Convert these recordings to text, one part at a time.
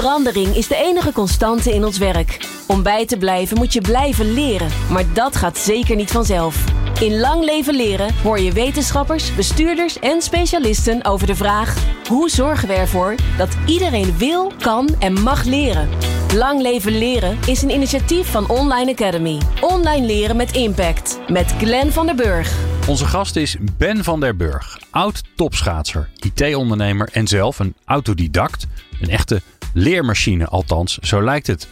Verandering is de enige constante in ons werk. Om bij te blijven moet je blijven leren, maar dat gaat zeker niet vanzelf. In Lang Leven Leren hoor je wetenschappers, bestuurders en specialisten over de vraag: hoe zorgen we ervoor dat iedereen wil, kan en mag leren? Lang Leven Leren is een initiatief van Online Academy. Online leren met impact. Met Glenn van der Burg. Onze gast is Ben van der Burg, oud topschaatser, IT-ondernemer en zelf een autodidact. Een echte leermachine, althans, zo lijkt het.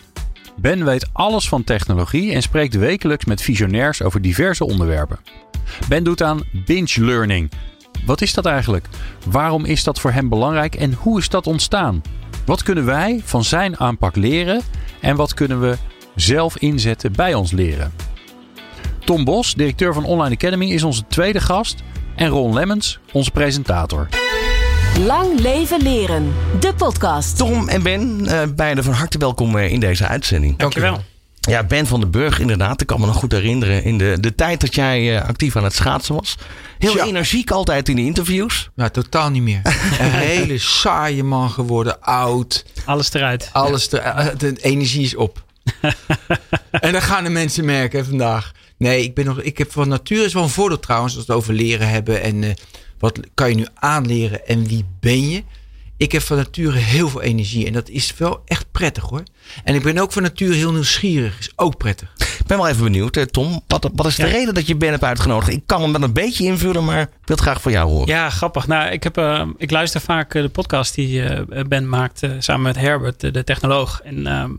Ben weet alles van technologie en spreekt wekelijks met visionairs over diverse onderwerpen. Ben doet aan binge learning. Wat is dat eigenlijk? Waarom is dat voor hem belangrijk en hoe is dat ontstaan? Wat kunnen wij van zijn aanpak leren en wat kunnen we zelf inzetten bij ons leren? Tom Bos, directeur van Online Academy, is onze tweede gast en Ron Lemmens, onze presentator. Lang leven leren. De podcast. Tom en Ben, uh, beiden van harte welkom uh, in deze uitzending. Dankjewel. Ja, Ben van den Burg, inderdaad. Ik kan me nog goed herinneren. In de, de tijd dat jij uh, actief aan het schaatsen was. Heel ja. energiek altijd in de interviews. Ja, totaal niet meer. Een hele saaie man geworden. Oud. Alles eruit. Alles eruit. De energie is op. en dan gaan de mensen merken vandaag. Nee, ik, ben nog, ik heb van nature is wel een voordeel trouwens. Als we het over leren hebben. En uh, wat kan je nu aanleren en wie ben je? Ik heb van nature heel veel energie en dat is wel echt prettig hoor. En ik ben ook van nature heel nieuwsgierig, is ook prettig. Ik ben wel even benieuwd, Tom. Wat, wat is de ja. reden dat je Ben hebt uitgenodigd? Ik kan hem wel een beetje invullen, maar ik wil het graag van jou horen. Ja, grappig. Nou, ik, heb, uh, ik luister vaak de podcast die uh, Ben maakt uh, samen met Herbert, de technoloog. En ehm,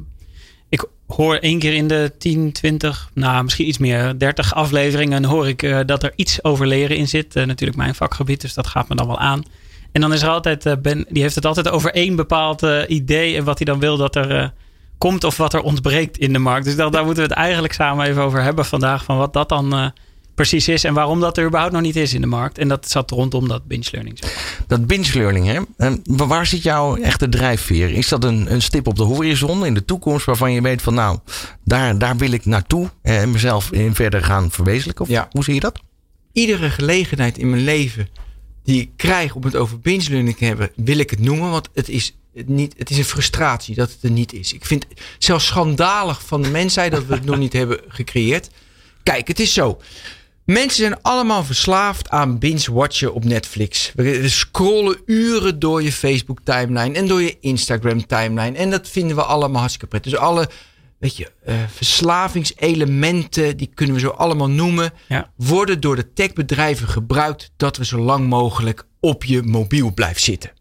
hoor één keer in de 10, 20, nou misschien iets meer, 30 afleveringen hoor ik uh, dat er iets over leren in zit. Uh, natuurlijk mijn vakgebied, dus dat gaat me dan wel aan. En dan is er altijd, uh, Ben, die heeft het altijd over één bepaald idee en wat hij dan wil dat er komt of wat er ontbreekt in de markt. Dus daar moeten we het eigenlijk samen even over hebben vandaag, van wat dat dan precies is en waarom dat er überhaupt nog niet is in de markt. En dat zat rondom dat binge learning. Dat binge learning, hè? En waar zit jouw echte drijfveer? Is dat een, een stip op de horizon in de toekomst waarvan je weet van nou, daar, daar wil ik naartoe en mezelf in verder gaan verwezenlijken? Of ja. hoe zie je dat? Iedere gelegenheid in mijn leven die ik krijg om het over binge learning te hebben, wil ik het noemen, want het is het, niet, het is een frustratie dat het er niet is. Ik vind het zelfs schandalig van de mensheid dat we het nog niet hebben gecreëerd. Kijk, het is zo. Mensen zijn allemaal verslaafd aan binge-watchen op Netflix. We scrollen uren door je Facebook-timeline en door je Instagram-timeline. En dat vinden we allemaal hartstikke prettig. Dus alle weet je, uh, verslavingselementen, die kunnen we zo allemaal noemen, ja. worden door de techbedrijven gebruikt dat we zo lang mogelijk op je mobiel blijven zitten.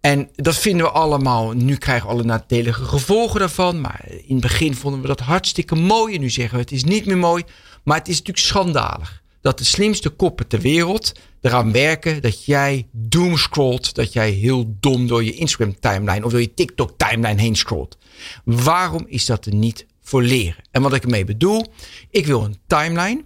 En dat vinden we allemaal. Nu krijgen we alle nadelige gevolgen daarvan. Maar in het begin vonden we dat hartstikke mooi. En nu zeggen we het is niet meer mooi. Maar het is natuurlijk schandalig dat de slimste koppen ter wereld eraan werken dat jij doomscrollt. Dat jij heel dom door je Instagram timeline of door je TikTok timeline heen scrolt. Waarom is dat er niet voor leren? En wat ik ermee bedoel, ik wil een timeline.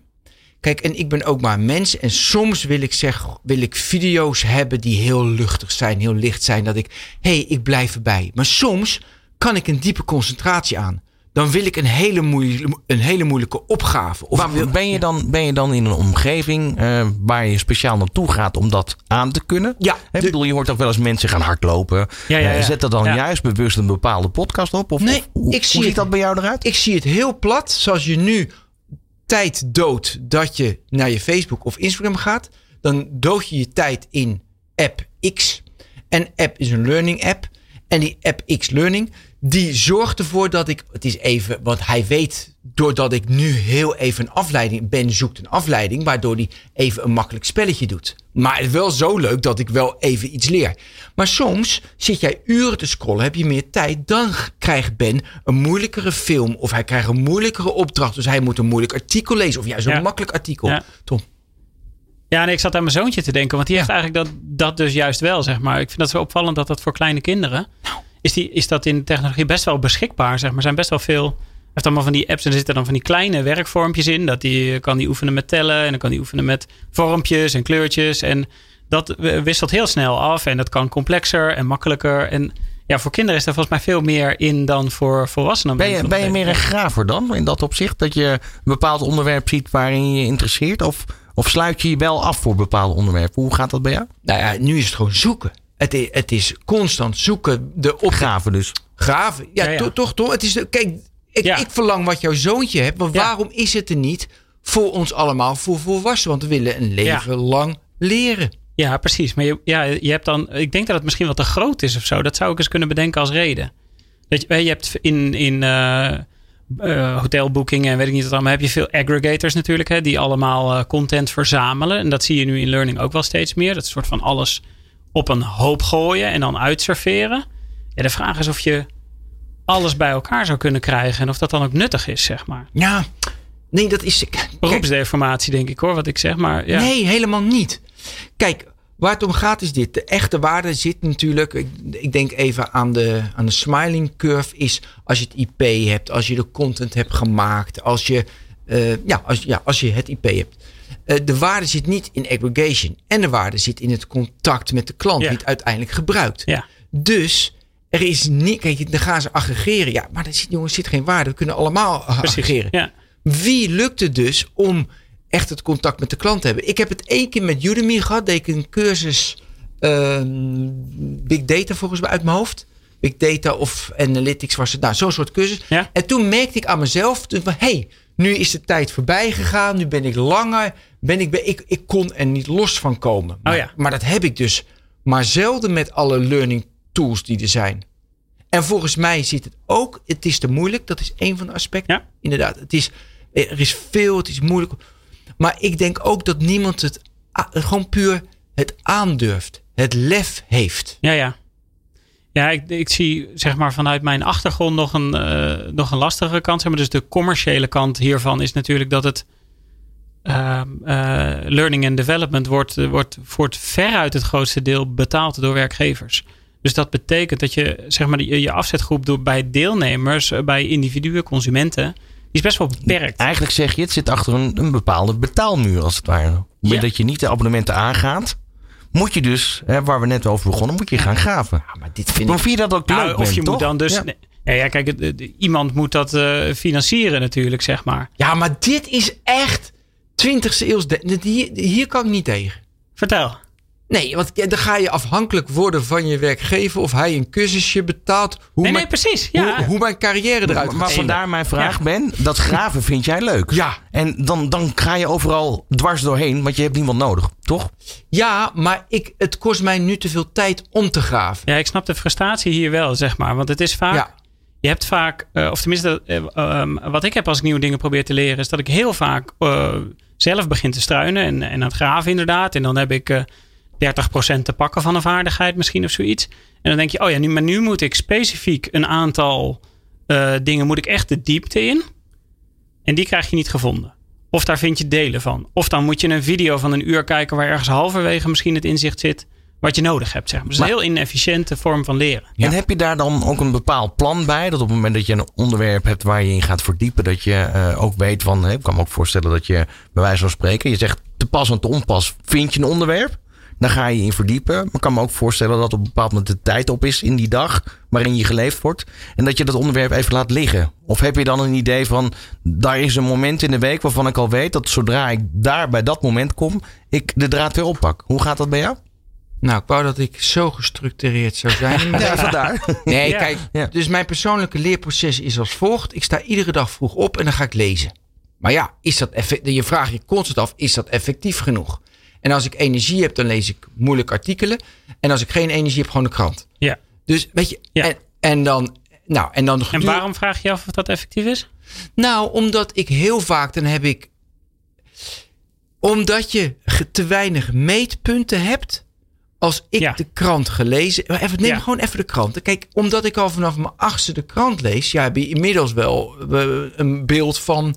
Kijk, en ik ben ook maar een mens. En soms wil ik zeggen, wil ik video's hebben die heel luchtig zijn, heel licht zijn. Dat ik, hé, hey, ik blijf erbij. Maar soms kan ik een diepe concentratie aan dan wil ik een hele, moeilijke, een hele moeilijke opgave. Of maar ben je, dan, ben je dan in een omgeving uh, waar je speciaal naartoe gaat om dat aan te kunnen? Ja. Ik bedoel, je hoort ook wel eens mensen gaan hardlopen. Ja, ja, ja. Uh, zet er dan juist bewust een bepaalde podcast op? Of, nee, of, hoe, ik zie hoe het, ziet dat bij jou eruit? Ik zie het heel plat. Zoals je nu tijd doodt dat je naar je Facebook of Instagram gaat. Dan dood je je tijd in app X. En app is een learning app. En die app X Learning die zorgt ervoor dat ik, het is even, wat hij weet, doordat ik nu heel even een afleiding, Ben zoekt een afleiding, waardoor hij even een makkelijk spelletje doet. Maar wel zo leuk dat ik wel even iets leer. Maar soms zit jij uren te scrollen, heb je meer tijd, dan krijgt Ben een moeilijkere film of hij krijgt een moeilijkere opdracht. Dus hij moet een moeilijk artikel lezen of juist een ja. makkelijk artikel. Ja. Tom. Ja, nee, ik zat aan mijn zoontje te denken, want die heeft eigenlijk dat, dat dus juist wel, zeg maar. Ik vind dat zo opvallend dat dat voor kleine kinderen. Nou is, die, is dat in de technologie best wel beschikbaar. Zeg maar. Er zijn best wel veel. heeft allemaal van die apps en er zitten dan van die kleine werkvormpjes in. Dat die kan die oefenen met tellen en dan kan die oefenen met vormpjes en kleurtjes. En dat wisselt heel snel af en dat kan complexer en makkelijker. En ja, voor kinderen is er volgens mij veel meer in dan voor volwassenen. Ben je, ben je meer een graver dan in dat opzicht? Dat je een bepaald onderwerp ziet waarin je je interesseert? Of, of sluit je je wel af voor bepaalde onderwerpen? Hoe gaat dat bij jou? Nou ja, nu is het gewoon zoeken. Het is, het is constant zoeken. De opgave dus. Graven. Ja, Ja, ja. to- toch, toch? Het is, de- kijk, ik, Ja. ik verlang wat jouw zoontje hebt. Maar Ja. waarom is het er niet voor ons allemaal, voor volwassenen? Want we willen een leven lang leren. Ja, precies. Maar je, ja, je hebt dan, ik denk dat het misschien wat te groot is of zo. Dat zou ik eens kunnen bedenken als reden. Dat je, je hebt in, in eh, eh, hotelboekingen en weet ik niet wat allemaal, heb je veel aggregators natuurlijk, hè, die allemaal eh, content verzamelen. En dat zie je nu in learning ook wel steeds meer. Dat soort van alles op een hoop gooien en dan uitserveren. Ja, de vraag is of je alles bij elkaar zou kunnen krijgen en of dat dan ook nuttig is, zeg maar. Ja, nee, dat is. Kijk, Beroepsdeformatie, denk ik hoor, wat ik zeg. Maar ja. Nee, helemaal niet. Kijk, waar het om gaat is dit. De echte waarde zit natuurlijk. Ik, ik denk even aan de, aan de smiling curve. Is als je het IP hebt, als je de content hebt gemaakt, als je, eh, ja, als, ja, als je het IP hebt. Eh, de waarde zit niet in aggregation. En de waarde zit in het contact met de klant, Ja. die het uiteindelijk gebruikt. Ja. Dus er is niet. Kijk, dan gaan ze aggregeren. Ja, maar er zit, jongens, zit geen waarde. We kunnen allemaal aggregeren. Ja. Wie lukt het dus om echt het contact met de klant te hebben? Ik heb het één keer met Udemy gehad. Deed ik een cursus ehm, Big Data volgens mij uit mijn hoofd. Big Data of Analytics was het. Nou, zo'n soort cursus. Ja. En toen merkte ik aan mezelf. toen van, hey, nu is de tijd voorbij gegaan. Nu ben ik langer. Ben ik, ben, ik, ik kon er niet los van komen. Maar, Oh ja. maar dat heb ik dus maar zelden met alle learning tools die er zijn. En volgens mij zit het ook, het is te moeilijk. Dat is één van de aspecten. Ja. Inderdaad, het is, er is veel, het is moeilijk. Maar ik denk ook dat niemand het gewoon puur het aandurft. Het lef heeft. Ja, ja. Ja, ik, ik zie zeg maar vanuit mijn achtergrond nog een, eh, nog een lastige kant. Zeg maar. Dus de commerciële kant hiervan is natuurlijk dat het ehm, eh, learning and development wordt, eh, wordt voor het veruit het grootste deel betaald door werkgevers. Dus dat betekent dat je zeg maar die, je afzetgroep door bij deelnemers, bij individuen, consumenten, die is best wel beperkt. Eigenlijk zeg je, het zit achter een, een bepaalde betaalmuur als het ware. Op het moment Ja. dat je niet de abonnementen aangaat, moet je dus, hè, waar we net over begonnen, moet je gaan graven. Ja, maar dit vind ik... vind je dat ook Nou, leuk, of je toch? moet dan dus. Ja. Nee, ja, ja, kijk, het- iemand moet dat eh, financieren natuurlijk, zeg maar. Ja, maar dit is echt 20e eeuws. hier kan ik niet tegen. Vertel. Nee, want dan ga je afhankelijk worden van je werkgever. Of hij een cursusje betaalt. Hoe, Nee, mijn, nee, precies. Ja. hoe, hoe mijn carrière eruit Maar, gaat maar vandaar mijn vraag, Ben. Dat graven vind jij leuk. Ja. En dan, dan ga je overal dwars doorheen, want je hebt niemand nodig, toch? Ja, maar ik, het kost mij nu te veel tijd om te graven. Ja, ik snap de frustratie hier wel, zeg maar. Want het is vaak. Ja. Je hebt vaak, eh, of tenminste, eh, ehm, wat ik heb als ik nieuwe dingen probeer te leren, is dat ik heel vaak eh, zelf begin te struinen en, en aan het graven, inderdaad. En dan heb ik eh 30% te pakken van een vaardigheid, misschien of zoiets. En dan denk je, oh ja, nu, maar nu moet ik specifiek een aantal eh, dingen, moet ik echt de diepte in. En die krijg je niet gevonden. Of daar vind je delen van. Of dan moet je een video van een uur kijken waar ergens halverwege misschien het inzicht zit wat je nodig hebt. Zeg maar. Dus een heel inefficiënte vorm van leren. Ja. En heb je daar dan ook een bepaald plan bij? Dat op het moment dat je een onderwerp hebt waar je in gaat verdiepen, dat je eh, ook weet van, hè, ik kan me ook voorstellen dat je bij wijze van spreken, je zegt te pas en te onpas, vind je een onderwerp? Dan ga je in verdiepen. Maar ik kan me ook voorstellen dat op een bepaald moment de tijd op is in die dag waarin je geleefd wordt. En dat je dat onderwerp even laat liggen. Of heb je dan een idee van, daar is een moment in de week waarvan ik al weet dat zodra ik daar bij dat moment kom, ik de draad weer oppak. Hoe gaat dat bij jou? Nou, ik wou dat ik zo gestructureerd zou zijn. Ja, vandaar. Nee, Ja. kijk. Ja. Dus mijn persoonlijke leerproces is als volgt. Ik sta iedere dag vroeg op en dan ga ik lezen. Maar ja, is dat effect, je vraagt je constant af, is dat effectief genoeg? En als ik energie heb, dan lees ik moeilijke artikelen. En als ik geen energie heb, gewoon de krant. Ja. Dus weet je, Ja. en, en dan... Nou, en dan En waarom vraag je af of dat effectief is? Nou, omdat ik heel vaak, dan heb ik. Omdat je te weinig meetpunten hebt. Als ik Ja. de krant gelezen. maar Even, neem Ja. gewoon even de krant. Kijk, omdat ik al vanaf mijn achtste de krant lees. Ja, heb je inmiddels wel een beeld van.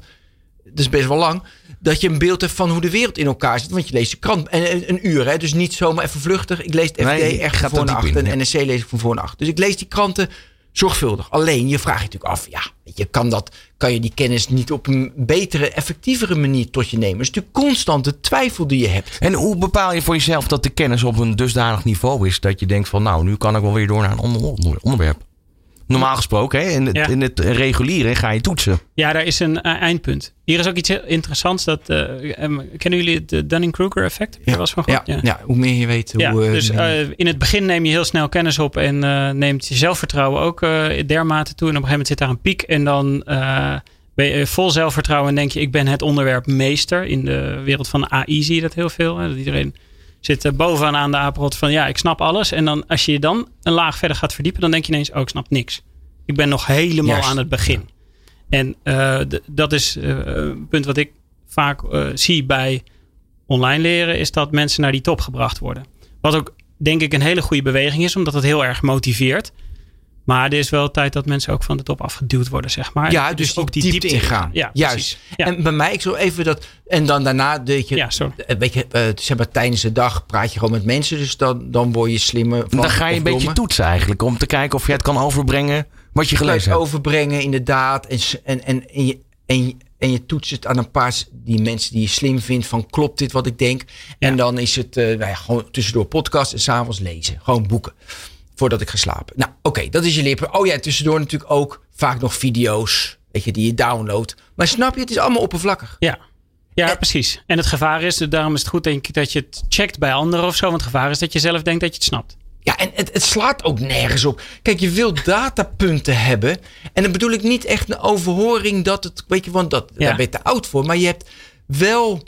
Dat is best wel lang. Dat je een beeld hebt van hoe de wereld in elkaar zit. Want je leest de krant. En een, een uur, hè. Dus niet zomaar even vluchtig. Ik lees het FD Nee, echt van voor naar achter. En. NRC lees ik van voor naar achter. Dus ik lees die kranten zorgvuldig. Alleen, je vraagt je natuurlijk af. Ja, weet je kan, dat, kan je die kennis niet op een betere, effectievere manier tot je nemen? Het is natuurlijk constant de twijfel die je hebt. En hoe bepaal je voor jezelf dat de kennis op een dusdanig niveau is dat je denkt van nou, nu kan ik wel weer door naar een ander onder- onderwerp? Normaal gesproken, hè? In, het, Ja. in het reguliere ga je toetsen. Ja, daar is een eh, eindpunt. Hier is ook iets interessants. Dat, eh, em, kennen jullie het Dunning-Kruger effect? Wel eens van Ja, gehoord? ja. hoe meer je weet, hoe... Ja, eh, dus in het begin neem je heel snel kennis op en neemt je zelfvertrouwen ook dermate toe. En op een gegeven moment zit daar een piek en dan ben je vol zelfvertrouwen en denk je, ik ben het onderwerp meester. In de wereld van AI zie je dat heel veel. Hè? Dat iedereen zit bovenaan aan de apenrot van, ja, ik snap alles. En dan als je je dan een laag verder gaat verdiepen, dan denk je ineens, oh, ik snap niks. Ik ben nog helemaal Juist. aan het begin. En eh, dat is eh, een punt wat ik vaak eh, zie bij online leren, is dat mensen naar die top gebracht worden. Wat ook denk ik een hele goede beweging is, omdat het heel erg motiveert. Maar er is wel tijd dat mensen ook van de top afgeduwd worden, zeg maar. ja, En dus ook die diepte ingaan. Ja, Juist. Ja. En bij mij, ik zal even dat... En dan daarna, weet je, Ja, sorry. eh, weet je eh, zeg maar, tijdens de dag praat je gewoon met mensen. Dus dan, dan word je slimmer van. Dan ga je een beetje toetsen eigenlijk. Om te kijken of je het kan overbrengen wat je gelezen het hebt. overbrengen, inderdaad. En, en, en, en, je, en, je, en je toetst het aan een paar die mensen die je slim vindt. Van klopt dit wat ik denk? En dan is het eh, nou ja, gewoon tussendoor podcast en s'avonds lezen. Gewoon boeken. Voordat ik ga slapen. Nou, oké, dat is je lippen. Oh ja, tussendoor natuurlijk ook vaak nog video's. Weet je, die je downloadt. Maar snap je, het is allemaal oppervlakkig. Ja. Ja, En- precies. En het gevaar is, daarom is het goed denk ik, dat je het checkt bij anderen of zo. Want het gevaar is dat je zelf denkt dat je het snapt. Ja, en het, het slaat ook nergens op. Kijk, je wilt datapunten hebben. En dan bedoel ik niet echt een overhoring dat het. Weet je, want dat, Ja. daar ben je te oud voor. Maar je hebt wel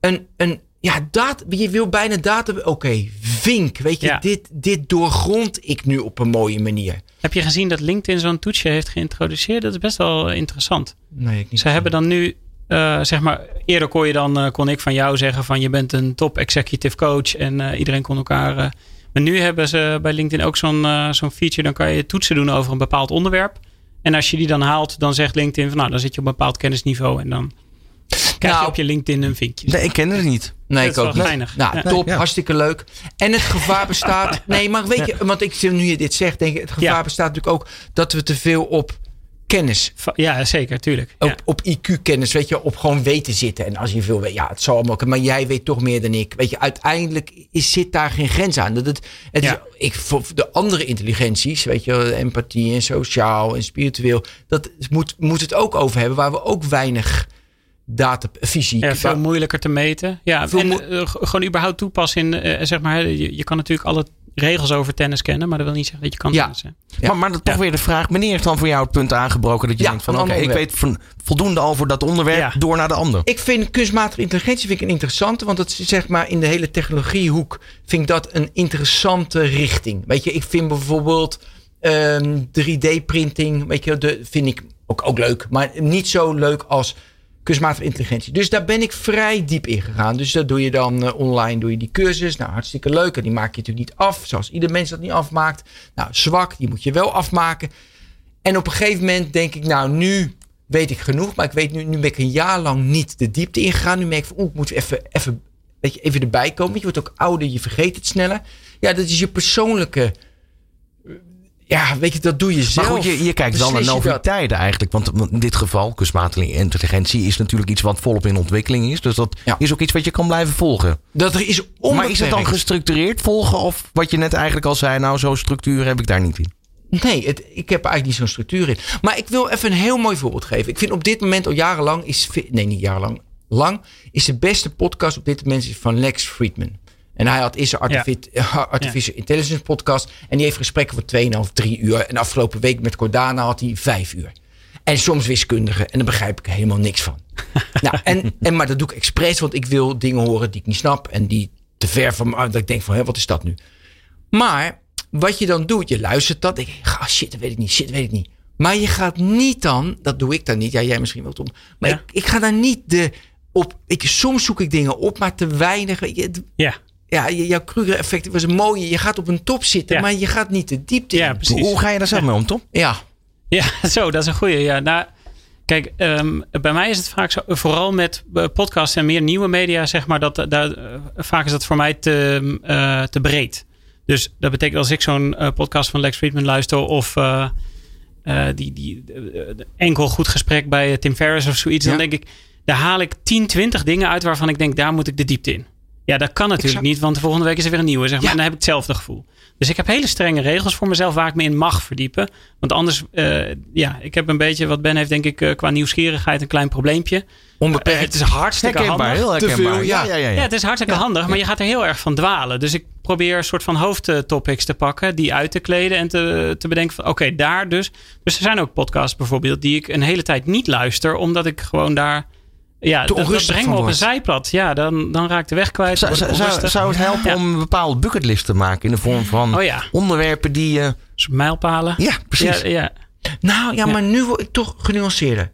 een. een ja, data, je wil bijna data. Oké, vink. Weet je, Ja. dit, dit doorgrond ik nu op een mooie manier. Heb je gezien dat LinkedIn zo'n toetsje heeft geïntroduceerd? Dat is best wel eh, interessant. Nee, ik niet. Ze hebben dan nu, eh, zeg maar, eerder kon je dan, eh, kon ik van jou zeggen van je bent een top executive coach en eh, iedereen kon elkaar. eh, maar nu hebben ze bij LinkedIn ook zo'n zo'n feature, dan kan je toetsen doen over een bepaald onderwerp. En als je die dan haalt, dan zegt LinkedIn van nou, dan zit je op een bepaald kennisniveau en dan krijg je Nou, op je LinkedIn een vinkje. Nee, ik ken het niet. Nee, Dat ik is ook wel niet. Nou, Ja. top, Ja. hartstikke leuk. En het gevaar bestaat. Nee, maar weet je, want ik nu je dit zegt, denk ik, het gevaar Ja. bestaat natuurlijk ook dat we te veel op kennis Ja, zeker, tuurlijk. Op, Ja. op IQ-kennis, weet je, op gewoon weten zitten. En als je veel weet, ja, het zal allemaal. Maar jij weet toch meer dan ik. Weet je, uiteindelijk is, zit daar geen grens aan. Dat het, het Ja. is, ik, voor de andere intelligenties, weet je, empathie en sociaal en spiritueel, dat moet, moet het ook over hebben, waar we ook weinig data, fysiek. Ja, veel moeilijker te meten. Ja, en eh, g- gewoon überhaupt toepassen in, eh, zeg maar, je, je kan natuurlijk alle regels over tennis kennen, maar dat wil niet zeggen dat je kan Ja. tennissen. Ja. Maar, maar dat toch weer de vraag, wanneer is dan voor jou het punt aangebroken dat je Ja, denkt van oké, ik weet van, voldoende over dat onderwerp, Ja. door naar de ander. Ik vind kunstmatige intelligentie vind ik een interessante, want dat is zeg maar in de hele technologiehoek vind ik dat een interessante richting. Weet je, ik vind bijvoorbeeld ehm, 3D-printing, weet je, de, vind ik ook, ook leuk, maar niet zo leuk als kunstmatige intelligentie. Dus daar ben ik vrij diep in gegaan. Dus dat doe je dan eh, online, doe je die cursus. Nou, hartstikke leuk. En die maak je natuurlijk niet af, zoals ieder mens dat niet afmaakt. Nou, zwak, die moet je wel afmaken. En op een gegeven moment denk ik, nou, nu weet ik genoeg. Maar ik weet nu, nu ben ik een jaar lang niet de diepte ingegaan. Nu merk ik van, ik moet even, even, weet je, even erbij komen. Je wordt ook ouder, je vergeet het sneller. Ja, dat is je persoonlijke... Ja, weet je, dat doe je Maar zelf. goed, je, je kijkt wel naar noviteiten eigenlijk. Want in dit geval, kunstmatige intelligentie is natuurlijk iets wat volop in ontwikkeling is. Dus dat Ja. is ook iets wat je kan blijven volgen. Dat er is onbeperkt. Maar is het dan gestructureerd volgen? Of wat je net eigenlijk al zei, nou zo'n structuur heb ik daar niet in. Nee, het, ik heb eigenlijk niet zo'n structuur in. Maar ik wil even een heel mooi voorbeeld geven. Ik vind op dit moment al jarenlang is... Nee, niet jarenlang. Lang is de beste podcast op dit moment van Lex Friedman. En hij had eerst een artifi- Artificial Intelligence podcast. En die heeft gesprekken van 2,5, 3 uur. En afgelopen week met Cordana had hij 5 uur. En soms wiskundige. En daar begrijp ik helemaal niks van. nou, en, en, maar dat doe ik expres. Want ik wil dingen horen die ik niet snap. En die te ver van me. Dat ik denk van, hé, wat is dat nu? Maar wat je dan doet, je luistert dat. Denk je, ah, shit, dat weet ik niet. Shit, dat weet ik niet. Maar je gaat niet dan, dat doe ik dan niet. Ja, jij misschien wel Tom. Maar Ja. ik, ik ga daar niet de op. Ik, soms zoek ik dingen op, maar te weinig. Je, Ja, ja, je- jouw Kruger-effect was een mooie. Je gaat op een top zitten, Ja. maar je gaat niet de diepte ja in. precies. Hoe ga je daar zelf mee om, Tom? Ja, Ja, zo, dat is een goeie. Ja, nou, kijk, ehm, bij mij is het vaak zo, vooral met eh, podcasts en meer nieuwe media, zeg maar, dat, daar, eh, vaak is dat voor mij te, eh, te breed. Dus dat betekent als ik zo'n podcast van Lex Friedman luister of eh, eh, die, die enkel goed gesprek bij Tim Ferriss of zoiets, Ja. dan denk ik, daar haal ik 10, 20 dingen uit waarvan ik denk, daar moet ik de diepte in. Ja, dat kan natuurlijk niet, want de volgende week is er weer een nieuwe, zeg maar. Ja. En dan heb ik hetzelfde gevoel. Dus ik heb hele strenge regels voor mezelf waar ik me in mag verdiepen. Want anders, eh, ja, ik heb een beetje, wat Ben heeft denk ik eh, qua nieuwsgierigheid een klein probleempje. Onbeperkt. Eh, het is hartstikke Herkenbaar, handig. heel herkenbaar. veel, ja. ja, ja, ja. Ja, het is hartstikke handig, maar je gaat er heel erg van dwalen. Dus ik probeer een soort van hoofdtopics te pakken, die uit te kleden en te, te bedenken van oké, daar dus. Dus er zijn ook podcasts bijvoorbeeld die ik een hele tijd niet luister, omdat ik gewoon daar. Ja, dat, dat brengt van me op een zijpad. Ja, dan, dan raak ik de weg kwijt. Zou, zou, het helpen Ja. om een bepaalde bucketlist te maken in de vorm van Oh ja, onderwerpen die je. soort mijlpalen. ja, precies. Ja, ja. Nou ja, Ja. maar nu word ik toch genuanceerder.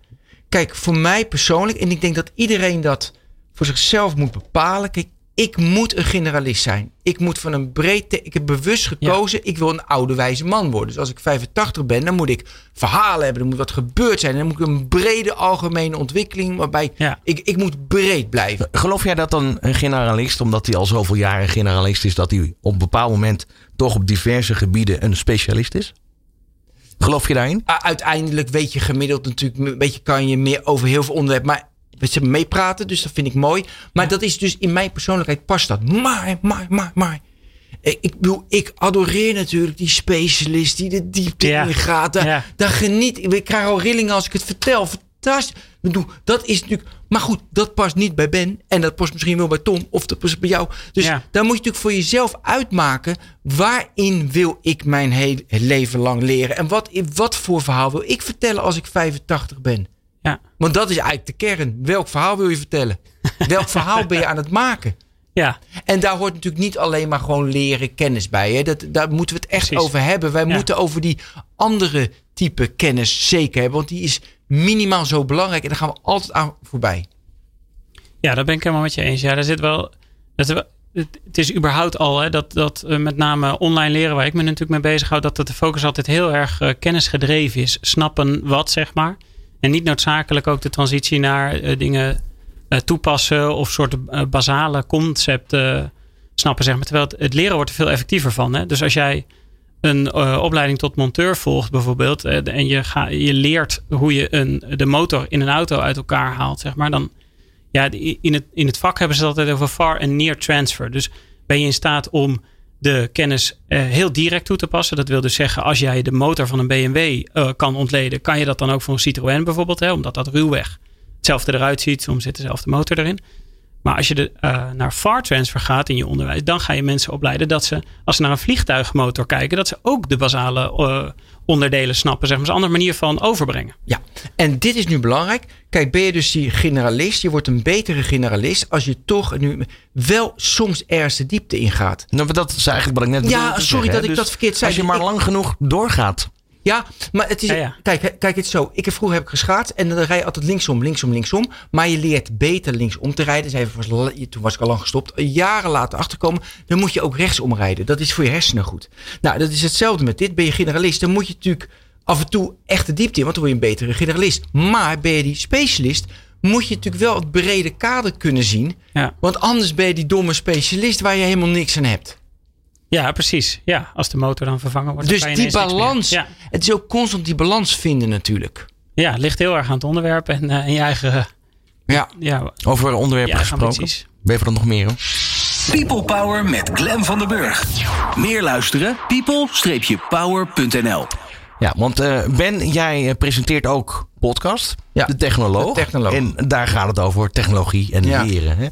Kijk, voor mij persoonlijk, en ik denk dat iedereen dat voor zichzelf moet bepalen. Kijk, ik moet een generalist zijn. Ik moet van een breed. Ik heb bewust gekozen. Ik wil een oude wijze man worden. Dus als ik 85 ben, dan moet ik verhalen hebben. Er moet wat gebeurd zijn. Dan moet ik een brede algemene ontwikkeling. Waarbij Ja. ik, ik moet breed blijven. Geloof jij dat dan een generalist, omdat hij al zoveel jaren generalist is, dat hij op een bepaald moment toch op diverse gebieden een specialist is? Geloof je daarin? U- Uiteindelijk weet je gemiddeld natuurlijk. Een beetje kan je meer over heel veel onderwerpen. Maar ze meepraten, dus dat vind ik mooi. Maar dat is dus in mijn persoonlijkheid past dat. Maar, maar, maar, maar. Ik, ik bedoel, ik adoreer natuurlijk die specialist die de diepte Ja. ingaat. Daar, Ja. daar geniet ik. Ik krijg al rillingen als ik het vertel. Fantastisch. Ik bedoel, dat is natuurlijk. Maar goed, dat past niet bij Ben. En dat past misschien wel bij Tom. Of dat past bij jou. Dus dan moet je natuurlijk voor jezelf uitmaken. Waarin wil ik mijn hele leven lang leren? En wat, wat voor verhaal wil ik vertellen als ik 85 ben? Ja. Want dat is eigenlijk de kern. Welk verhaal wil je vertellen? Welk verhaal ben je aan het maken? ja, En daar hoort natuurlijk niet alleen maar gewoon leren kennis bij. Hè? Dat, daar moeten we het echt Precies. over hebben. Wij Ja. moeten over die andere type kennis zeker hebben. Want die is minimaal zo belangrijk. En daar gaan we altijd aan voorbij. Ja, daar ben ik helemaal met je eens. Ja, daar zit wel. Dat, het is überhaupt al hè, dat, dat eh, met name online leren, waar ik me natuurlijk mee bezighoud, dat de focus altijd heel erg eh, kennisgedreven is. Snappen wat, zeg maar. En niet noodzakelijk ook de transitie naar eh, dingen eh, toepassen of soort eh, basale concepten snappen, zeg maar. Terwijl het, leren wordt er veel effectiever van. Hè? Dus als jij een opleiding tot monteur volgt bijvoorbeeld en je, ga, je leert hoe je een, de motor in een auto uit elkaar haalt, zeg maar, dan ja, in het, in het vak hebben ze het altijd over far en near transfer. Dus ben je in staat om de kennis eh, heel direct toe te passen. Dat wil dus zeggen, als jij de motor van een BMW eh, kan ontleden, kan je dat dan ook voor een Citroën bijvoorbeeld, hè, omdat dat ruwweg hetzelfde eruit ziet. Soms zit dezelfde motor erin. Maar als je de, eh, naar far transfer gaat in je onderwijs, dan ga je mensen opleiden dat ze, als ze naar een vliegtuigmotor kijken, dat ze ook de basale eh, onderdelen snappen. Zeg maar, een andere manier van overbrengen. Ja, en dit is nu belangrijk. Kijk, ben je dus die generalist. Je wordt een betere generalist als je toch nu wel soms ergens de diepte ingaat. Nou, dat is eigenlijk wat ik net Ja, bedoelde te sorry zeggen, dat hè. ik dat verkeerd zei. Als je maar Ik- lang genoeg doorgaat. Ja, maar het is. Ja, ja. Kijk, kijk, het is zo. Ik heb vroeger heb ik geschaatst en dan rij je altijd linksom, linksom, linksom. Maar je leert beter linksom te rijden. Was, la- toen was ik al lang gestopt. Jaren later achterkomen. Dan moet je ook rechtsom rijden. Dat is voor je hersenen goed. Nou, dat is hetzelfde met dit. Ben je generalist, dan moet je natuurlijk af en toe echt de diepte in. Want dan word je een betere generalist. Maar ben je die specialist, moet je natuurlijk wel het brede kader kunnen zien. Ja. Want anders ben je die domme specialist waar je helemaal niks aan hebt. Ja, precies. Ja, als de motor dan vervangen wordt. Dus die balans. Ja. Het is ook constant die balans vinden natuurlijk. ja, het ligt heel erg aan het onderwerp en, eh, en je eigen. eh, Ja. Ja, Over onderwerpen ja gesproken. ambities. Weet je er nog meer? Hoor? People Power met Glen van den Burg. Meer luisteren? people-power.nl Ja, want eh, Ben, jij eh, presenteert ook podcast. Ja, de technoloog. de technoloog. En daar gaat het over technologie en Ja. leren. Hè?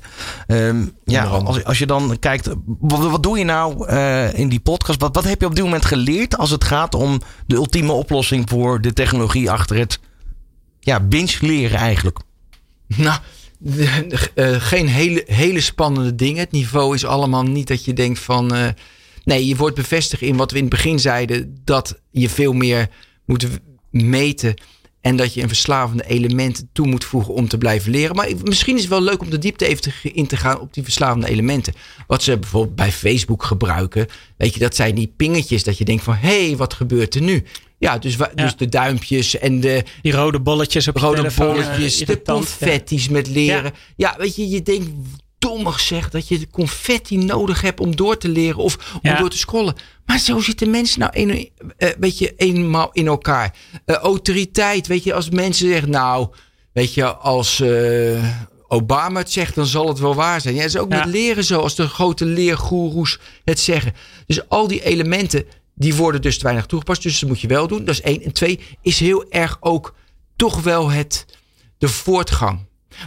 Ehm, ja, als, als je dan kijkt, wat, wat doe je nou eh, in die podcast? Wat, wat heb je op dit moment geleerd als het gaat om de ultieme oplossing voor de technologie achter het ja, binge leren eigenlijk? Nou, de- de- geen hele, hele spannende dingen. Het niveau is allemaal niet dat je denkt van. Nee, je wordt bevestigd in wat we in het begin zeiden: dat je veel meer moet meten. En dat je een verslavende element toe moet voegen om te blijven leren. Maar misschien is het wel leuk om de diepte even te, in te gaan op die verslavende elementen. Wat ze bijvoorbeeld bij Facebook gebruiken. Weet je, dat zijn die pingetjes dat je denkt van... hé, hey, wat gebeurt er nu? Ja, dus, Ja. dus de duimpjes en de, Die rode bolletjes op rode telefoon. eh, bolletjes, de irritant. confetti's met leren. Ja. weet je, je denkt dommig zeg dat je de confetti nodig hebt om door te leren of om Ja. door te scrollen. Maar zo zitten mensen nou een, eh, weet je, eenmaal in elkaar. Eh, autoriteit, weet je, als mensen zeggen, nou, weet je, als eh, Obama het zegt, dan zal het wel waar zijn. Ja, het is ook Ja. met leren zo, als de grote leergoeroes het zeggen. Dus al die elementen, die worden dus te weinig toegepast. Dus dat moet je wel doen. Dat is één. En twee, is heel erg ook toch wel het, de voortgang.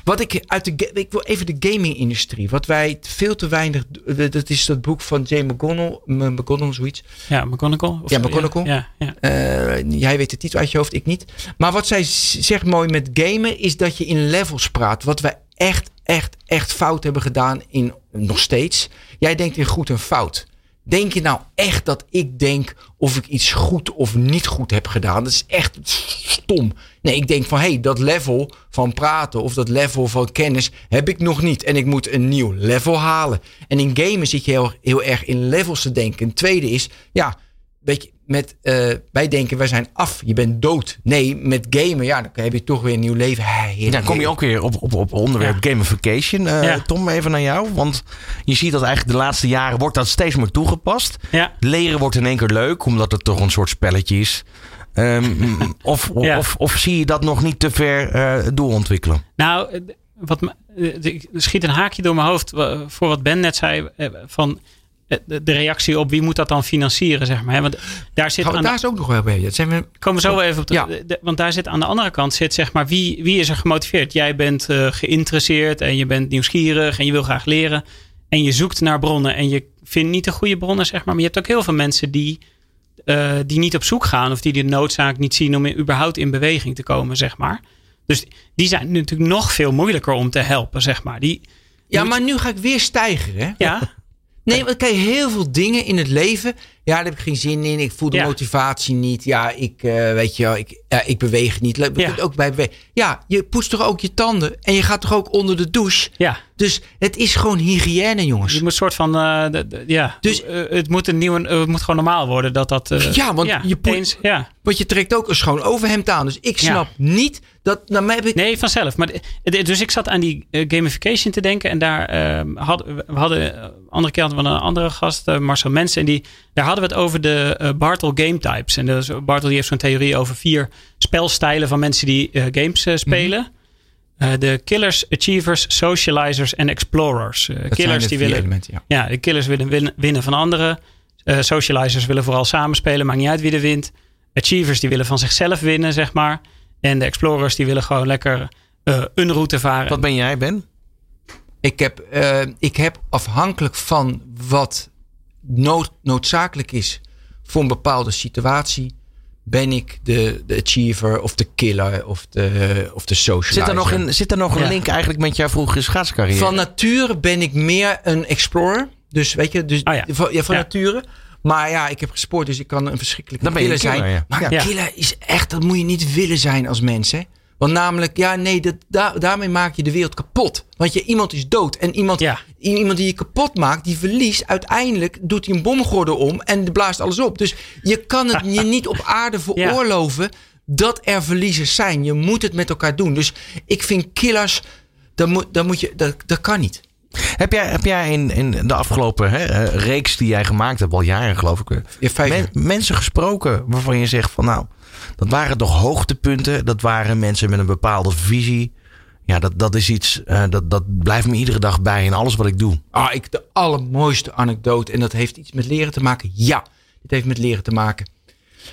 Wat ik uit de, ik wil even de gaming-industrie. Wat wij veel te weinig, dat is dat boek van Jay McGonnell, McGonnell, zoiets. Ja, McGonagall. Of Ja, McGonagall. Ja, ja. Eh, jij weet de titel uit je hoofd, ik niet. Maar wat zij zegt mooi met gamen is dat je in levels praat. Wat wij echt, echt, echt fout hebben gedaan in nog steeds. Jij denkt in goed en fout. Denk je nou echt dat ik denk of ik iets goed of niet goed heb gedaan? Dat is echt stom. Nee, ik denk van hé, hey, dat level van praten of dat level van kennis heb ik nog niet. En ik moet een nieuw level halen. En in gamen zit je heel, heel erg in levels te denken. Een tweede is, ja, weet je, met, eh, wij denken wij zijn af, je bent dood. Nee, met gamen, ja, dan heb je toch weer een nieuw leven. Hey, Ja, dan kom je ook weer op, op, op onderwerp gamification. Eh, Ja. Tom, even naar jou. Want je ziet dat eigenlijk de laatste jaren wordt dat steeds meer toegepast. ja. Leren wordt in één keer leuk, omdat het toch een soort spelletje is. Ehm, of, of, Ja. of, of zie je dat nog niet te ver eh, doorontwikkelen? Nou, wat schiet een haakje door mijn hoofd voor wat Ben net zei. Van de de reactie op wie moet dat dan financieren, zeg maar. hè? Want daar zit Gaan we aan daar de, ook nog wel bij. Dat zijn we, komen we zo wel even op. De, Ja. de- want daar zit aan de andere kant zit zeg maar wie, wie is er gemotiveerd? Jij bent eh, geïnteresseerd en je bent nieuwsgierig en je wil graag leren. En je zoekt naar bronnen en je vindt niet de goede bronnen, zeg maar. Maar je hebt ook heel veel mensen die, eh, die niet op zoek gaan of die de noodzaak niet zien om in- überhaupt in beweging te komen, zeg maar. Dus die zijn natuurlijk nog veel moeilijker om te helpen, zeg maar. Die, ja, moet- maar nu ga ik weer stijgen, hè? ja, Nee, want kijk, heel veel dingen in het leven. Ja, daar heb ik geen zin in. Ik voel de Ja. motivatie niet. Ja, ik, eh, weet je wel, ik, ja, ik beweeg niet. We Ja. ook bij bewegen. Ja, je poetst toch ook je tanden. En je gaat toch ook onder de douche. ja. Dus het is gewoon hygiëne, jongens. Je moet soort van, eh, de- de- ja, Dus- dus het moet een nieuwe, eh, het moet gewoon normaal worden dat dat. eh, Ja, want je poet- eens, ja. Want je trekt ook een schoon overhemd aan. Dus ik snap niet dat... Nou, mij heb ik, Nee, vanzelf. Maar, dus ik zat aan die eh, gamification te denken. En daar eh, hadden we hadden, eh, andere keer hadden we een andere gast, eh, Marcel Mensen. En die, daar hadden we het over de eh, Bartle game types. En dus Bartle die heeft zo'n theorie over vier spelstijlen van mensen die eh, games eh, spelen. Mhm. Eh, de killers, achievers, socializers en explorers. Eh, killers die willen ja. Ja, de killers willen winnen, winnen van anderen. Eh, socializers willen vooral samenspelen, maakt niet uit wie er wint. Achievers die willen van zichzelf winnen, zeg maar. En de explorers die willen gewoon lekker eh, een route varen. Wat ben jij, Ben? Ik heb, eh, ik heb afhankelijk van wat nood, noodzakelijk is voor een bepaalde situatie, ben ik de, de achiever of de killer of de, of de socializer. Zit er nog, een, zit er nog een Ja. link eigenlijk met jouw vroegere schaatscarrière? Van nature ben ik meer een explorer. Dus weet je, dus Ah, ja. van, ja, van nature. Maar ja, ik heb gesport, dus ik kan een verschrikkelijke Dan killer zijn. Maar killer is echt, dat moet je niet willen zijn als mens. Hè? Want namelijk, ja, nee, dat, daar, daarmee maak je de wereld kapot. Want je, iemand is dood. En iemand, Ja. iemand die je kapot maakt, die verliest. Uiteindelijk doet hij een bomgordel om en blaast alles op. Dus je kan het je niet op aarde veroorloven dat er verliezers zijn. Je moet het met elkaar doen. Dus ik vind killers, dat, moet, dat, moet je, dat, dat kan niet. Heb jij, heb jij in, in de afgelopen hè, eh, reeks die jij gemaakt hebt, al jaren geloof ik, Ja, vijf men- jaar. mensen gesproken waarvan je zegt van nou, dat waren toch hoogtepunten. Dat waren mensen met een bepaalde visie. Ja, dat, dat is iets, eh, dat, dat blijft me iedere dag bij in alles wat ik doe. Ah, ik, de allermooiste anekdote. En dat heeft iets met leren te maken. Ja, dit heeft met leren te maken.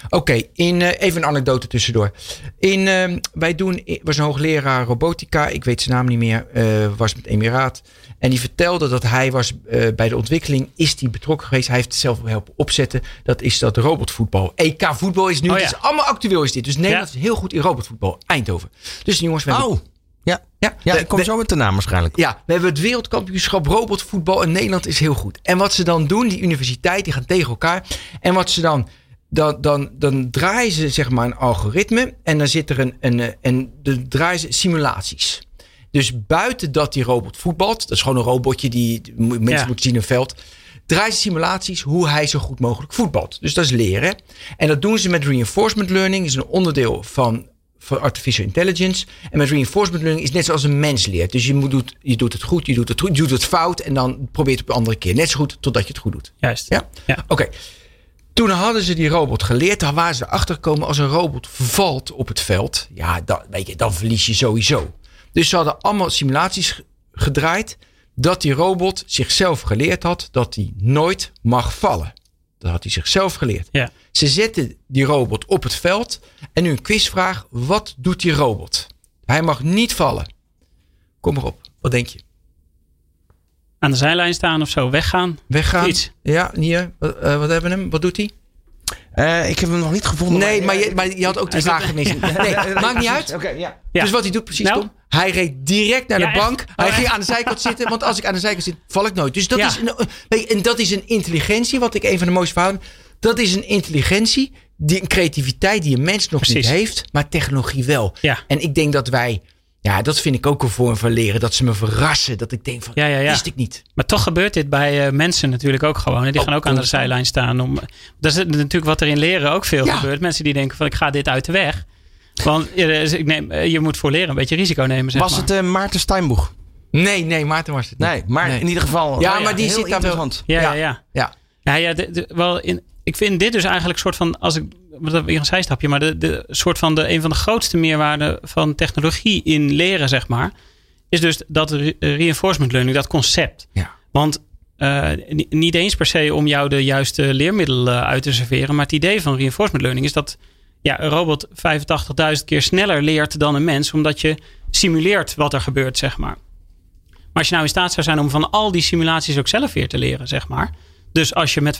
Oké, in eh, even een anekdote tussendoor. In, ehm, wij doen, was een hoogleraar robotica. Ik weet zijn naam niet meer. eh, was met Emiraat. En die vertelde dat hij was eh, bij de ontwikkeling. Is die betrokken geweest. Hij heeft het zelf helpen opzetten. Dat is dat robotvoetbal. EK voetbal is nu. Oh, Het is allemaal actueel is dit. Dus Nederland Ja. is heel goed in robotvoetbal. Eindhoven. Dus jongens, we Oh, ja. ja, Ja, we- ik kom we- zo met de naam waarschijnlijk. ja, we hebben het wereldkampioenschap robotvoetbal in Nederland is heel goed. En wat ze dan doen, die universiteit, die gaan tegen elkaar. En wat ze dan, dan, dan, dan draaien ze zeg maar een algoritme. En dan zit er een, een, en dan draaien ze simulaties. Dus buiten dat die robot voetbalt, dat is gewoon een robotje die mensen Ja. moeten zien in een veld. Draaien ze simulaties hoe hij zo goed mogelijk voetbalt. Dus dat is leren. En dat doen ze met reinforcement learning. is een onderdeel van, van artificial intelligence. En met reinforcement learning is net zoals een mens leert. Dus je, moet, doet, je doet het goed, je doet het goed, je doet het fout. En dan probeert het op een andere keer. Net zo goed totdat je het goed doet. Juist. Ja? Ja. Oké. Toen hadden ze die robot geleerd. Dan waren ze erachter gekomen als een robot valt op het veld. Ja, dan, weet je, dan verlies je sowieso. Dus ze hadden allemaal simulaties gedraaid. Dat die robot zichzelf geleerd had dat hij nooit mag vallen. Dat had hij zichzelf geleerd. Ja. Ze zetten die robot op het veld. En nu een quizvraag. Wat doet die robot? Hij mag niet vallen. Kom maar op. Wat denk je? Aan de zijlijn staan of zo, weggaan. Weggaan? Iets. Ja, hier. Wat, eh, wat hebben we hem? Wat doet hij? Eh, ik heb hem nog niet gevonden. Nee, maar je, maar je had ook de vraag gemist. Nee, maakt niet uit. Oké, ja. Ja. Dus wat hij doet precies Nou? Tom. Hij reed direct naar Ja, de echt? bank. Hij Oh, ging echt? aan de zijkant zitten. Want als ik aan de zijkant zit, val ik nooit. Dus dat, Ja. is, een, en dat is een intelligentie. Wat ik een van de mooiste verhalen. Dat is een intelligentie. Die, een creativiteit die een mens nog niet heeft. Maar technologie wel. Ja. En ik denk dat wij. Ja, dat vind ik ook een vorm van leren. Dat ze me verrassen. Dat ik denk van, Ja, ja, ja. wist ik niet. Maar toch gebeurt dit bij eh, mensen natuurlijk ook gewoon. En die Oh, gaan ook aan de zijlijn staan. Om, dat is natuurlijk wat er in leren ook veel Ja. gebeurt. Mensen die denken van ik ga dit uit de weg. Want eh, ik neem, eh, je moet voor leren een beetje risico nemen. Zeg Was maar. het eh, Maarten Steinboeg? Nee, nee, Maarten was het niet. Nee, maar Nee. in ieder geval. Ja, oh maar die heel zit daar wel- interessant. Ja, ja, Ja. ja. Ja. Ja, ja de, de- wel in, ik vind dit dus eigenlijk een soort van, als ik, weer een zijstapje, maar de, de soort van de, een van de grootste meerwaarden van technologie in leren, zeg maar, is dus dat re- reinforcement learning, dat concept. Ja. Want eh, ni- niet eens per se om jou de juiste leermiddelen uit te serveren, maar het idee van reinforcement learning is dat ja, een robot 85.000 keer sneller leert dan een mens, omdat je simuleert wat er gebeurt, zeg maar. Maar als je nou in staat zou zijn om van al die simulaties ook zelf weer te leren, zeg maar. Dus als je met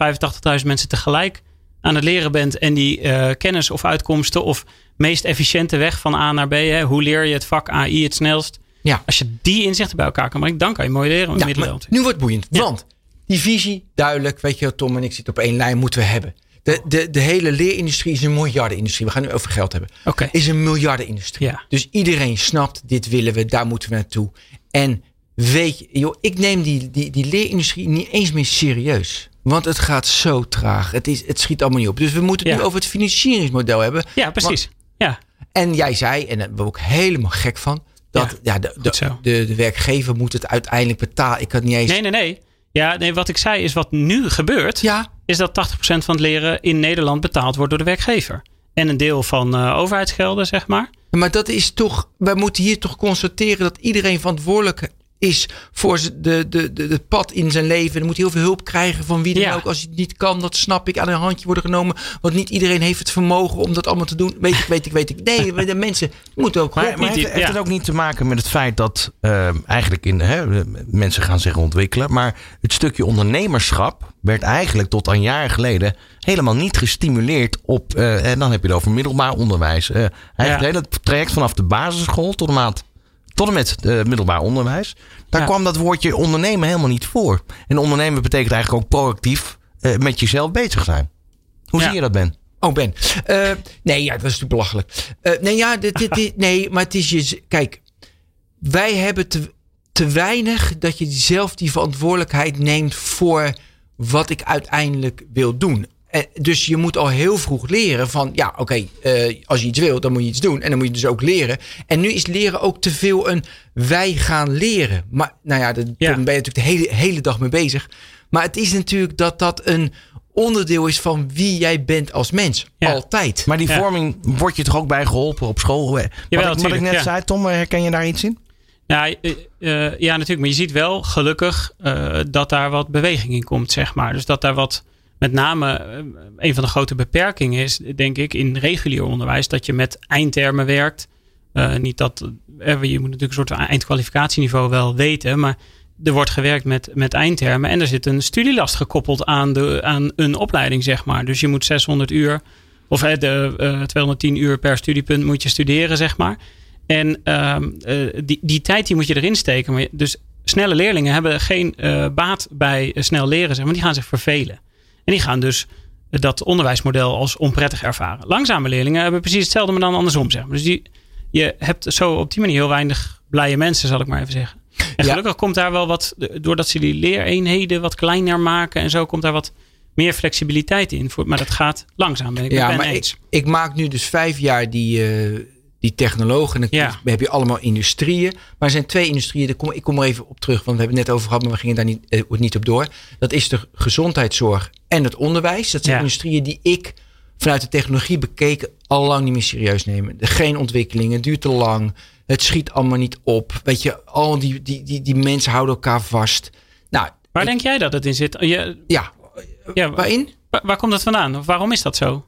85.000 mensen tegelijk aan het leren bent en die eh, kennis of uitkomsten of meest efficiënte weg van A naar B, hè, hoe leer je het vak AI het snelst? Ja. Als je die inzichten bij elkaar kan brengen, dan kan je mooi leren Ja, nu wordt het boeiend. Ja. Want die visie, duidelijk, weet je, wel, Tom en ik zitten op één lijn, moeten we hebben. De, de, de hele leerindustrie is een miljardenindustrie. We gaan nu over geld hebben. Oké. Is een miljardenindustrie. Ja. Dus iedereen snapt, dit willen we, daar moeten we naartoe. En weet je, joh, ik neem die, die, die leerindustrie niet eens meer serieus. Want het gaat zo traag. Het, is, het schiet allemaal niet op. Dus we moeten het Ja. nu over het financieringsmodel hebben. Ja, precies. Ja, En jij zei, en daar ben ik ook helemaal gek van, dat ja, de, de, de werkgever moet het uiteindelijk betalen. Ik had niet eens. nee, nee, nee. Ja, nee, wat ik zei is wat nu gebeurt, Ja, is dat 80% van het leren in Nederland betaald wordt door de werkgever. En een deel van eh, overheidsgelden, zeg maar. Maar dat is toch, wij moeten hier toch constateren dat iedereen verantwoordelijk is voor de, de, de, het pad in zijn leven. Er moet heel veel hulp krijgen van wie dan Ja. ook. Als je het niet kan, dat snap ik, aan een handje worden genomen. Want niet iedereen heeft het vermogen om dat allemaal te doen. Weet ik, weet ik, weet ik. Nee, de mensen moeten ook Maar, maar heeft, ja. heeft het ook niet te maken met het feit dat eh, eigenlijk in, hè, mensen gaan zich ontwikkelen, maar het stukje ondernemerschap werd eigenlijk tot een jaar geleden helemaal niet gestimuleerd op, eh, en dan heb je het over middelbaar onderwijs. Eh, eigenlijk het hele traject vanaf de basisschool tot en met, tot en met het middelbaar onderwijs, daar Ja. kwam dat woordje ondernemen helemaal niet voor. En ondernemen betekent eigenlijk ook proactief eh, met jezelf bezig zijn. Hoe Ja. zie je dat, Ben? Oh, Ben. Eh, nee, ja, dat is natuurlijk belachelijk. Nee, ja, dit, dit, dit- nee, maar het is je. Kijk, wij hebben te, te weinig dat je zelf die verantwoordelijkheid neemt voor wat ik uiteindelijk wil doen. Eh, dus je moet al heel vroeg leren van, ja, oké, eh, als je iets wil, dan moet je iets doen. En dan moet je dus ook leren. En nu is leren ook te veel een wij gaan leren. Maar nou ja, daar Ja. ben je natuurlijk de hele, hele dag mee bezig. Maar het is natuurlijk dat dat een onderdeel is van wie jij bent als mens. Ja. Altijd. Maar die Ja. vorming wordt je toch ook bij geholpen op school? Wat, ik, wat ik net ja. zei, Tom, herken je daar iets in? Ja, eh, eh, ja, natuurlijk. Maar je ziet wel gelukkig eh, dat daar wat beweging in komt, zeg maar. Dus dat daar wat, met name eh, een van de grote beperkingen is, denk ik, in regulier onderwijs, dat je met eindtermen werkt. Eh, niet dat, eh, je moet natuurlijk een soort eindkwalificatieniveau wel weten, maar er wordt gewerkt met, met eindtermen en er zit een studielast gekoppeld aan, de, aan een opleiding, zeg maar. Dus je moet 600 uur of de, eh, 210 uur per studiepunt moet je studeren, zeg maar. En ehm, eh, die, die tijd die moet je erin steken. Dus snelle leerlingen hebben geen baat bij snel leren, zeg maar. Die gaan zich vervelen. En die gaan dus dat onderwijsmodel als onprettig ervaren. Langzame leerlingen hebben precies hetzelfde, maar dan andersom, zeg maar. Dus die, je hebt zo op die manier heel weinig blije mensen, zal ik maar even zeggen. En Ja. gelukkig komt daar wel wat, doordat ze die leereenheden wat kleiner maken en zo, komt daar wat meer flexibiliteit in. Voor, maar dat gaat langzaam, ben ik ja, Ben maar eens. ik, ik maak nu dus vijf jaar die, eh, die technoloog. En dan Ja. heb je allemaal industrieën. Maar er zijn twee industrieën. Daar kom, ik kom er even op terug. Want we hebben het net over gehad. Maar we gingen daar niet, eh, niet op door. Dat is de gezondheidszorg en het onderwijs. Dat zijn Ja. industrieën die ik vanuit de technologie bekeken al lang niet meer serieus nemen. Geen ontwikkeling, het duurt te lang. Het schiet allemaal niet op. Weet je, al die, die, die, die mensen houden elkaar vast. Nou, Waar ik- denk jij dat het in zit? Je, ja, ja, waarin? waar, waar komt dat vandaan? Of waarom is dat zo?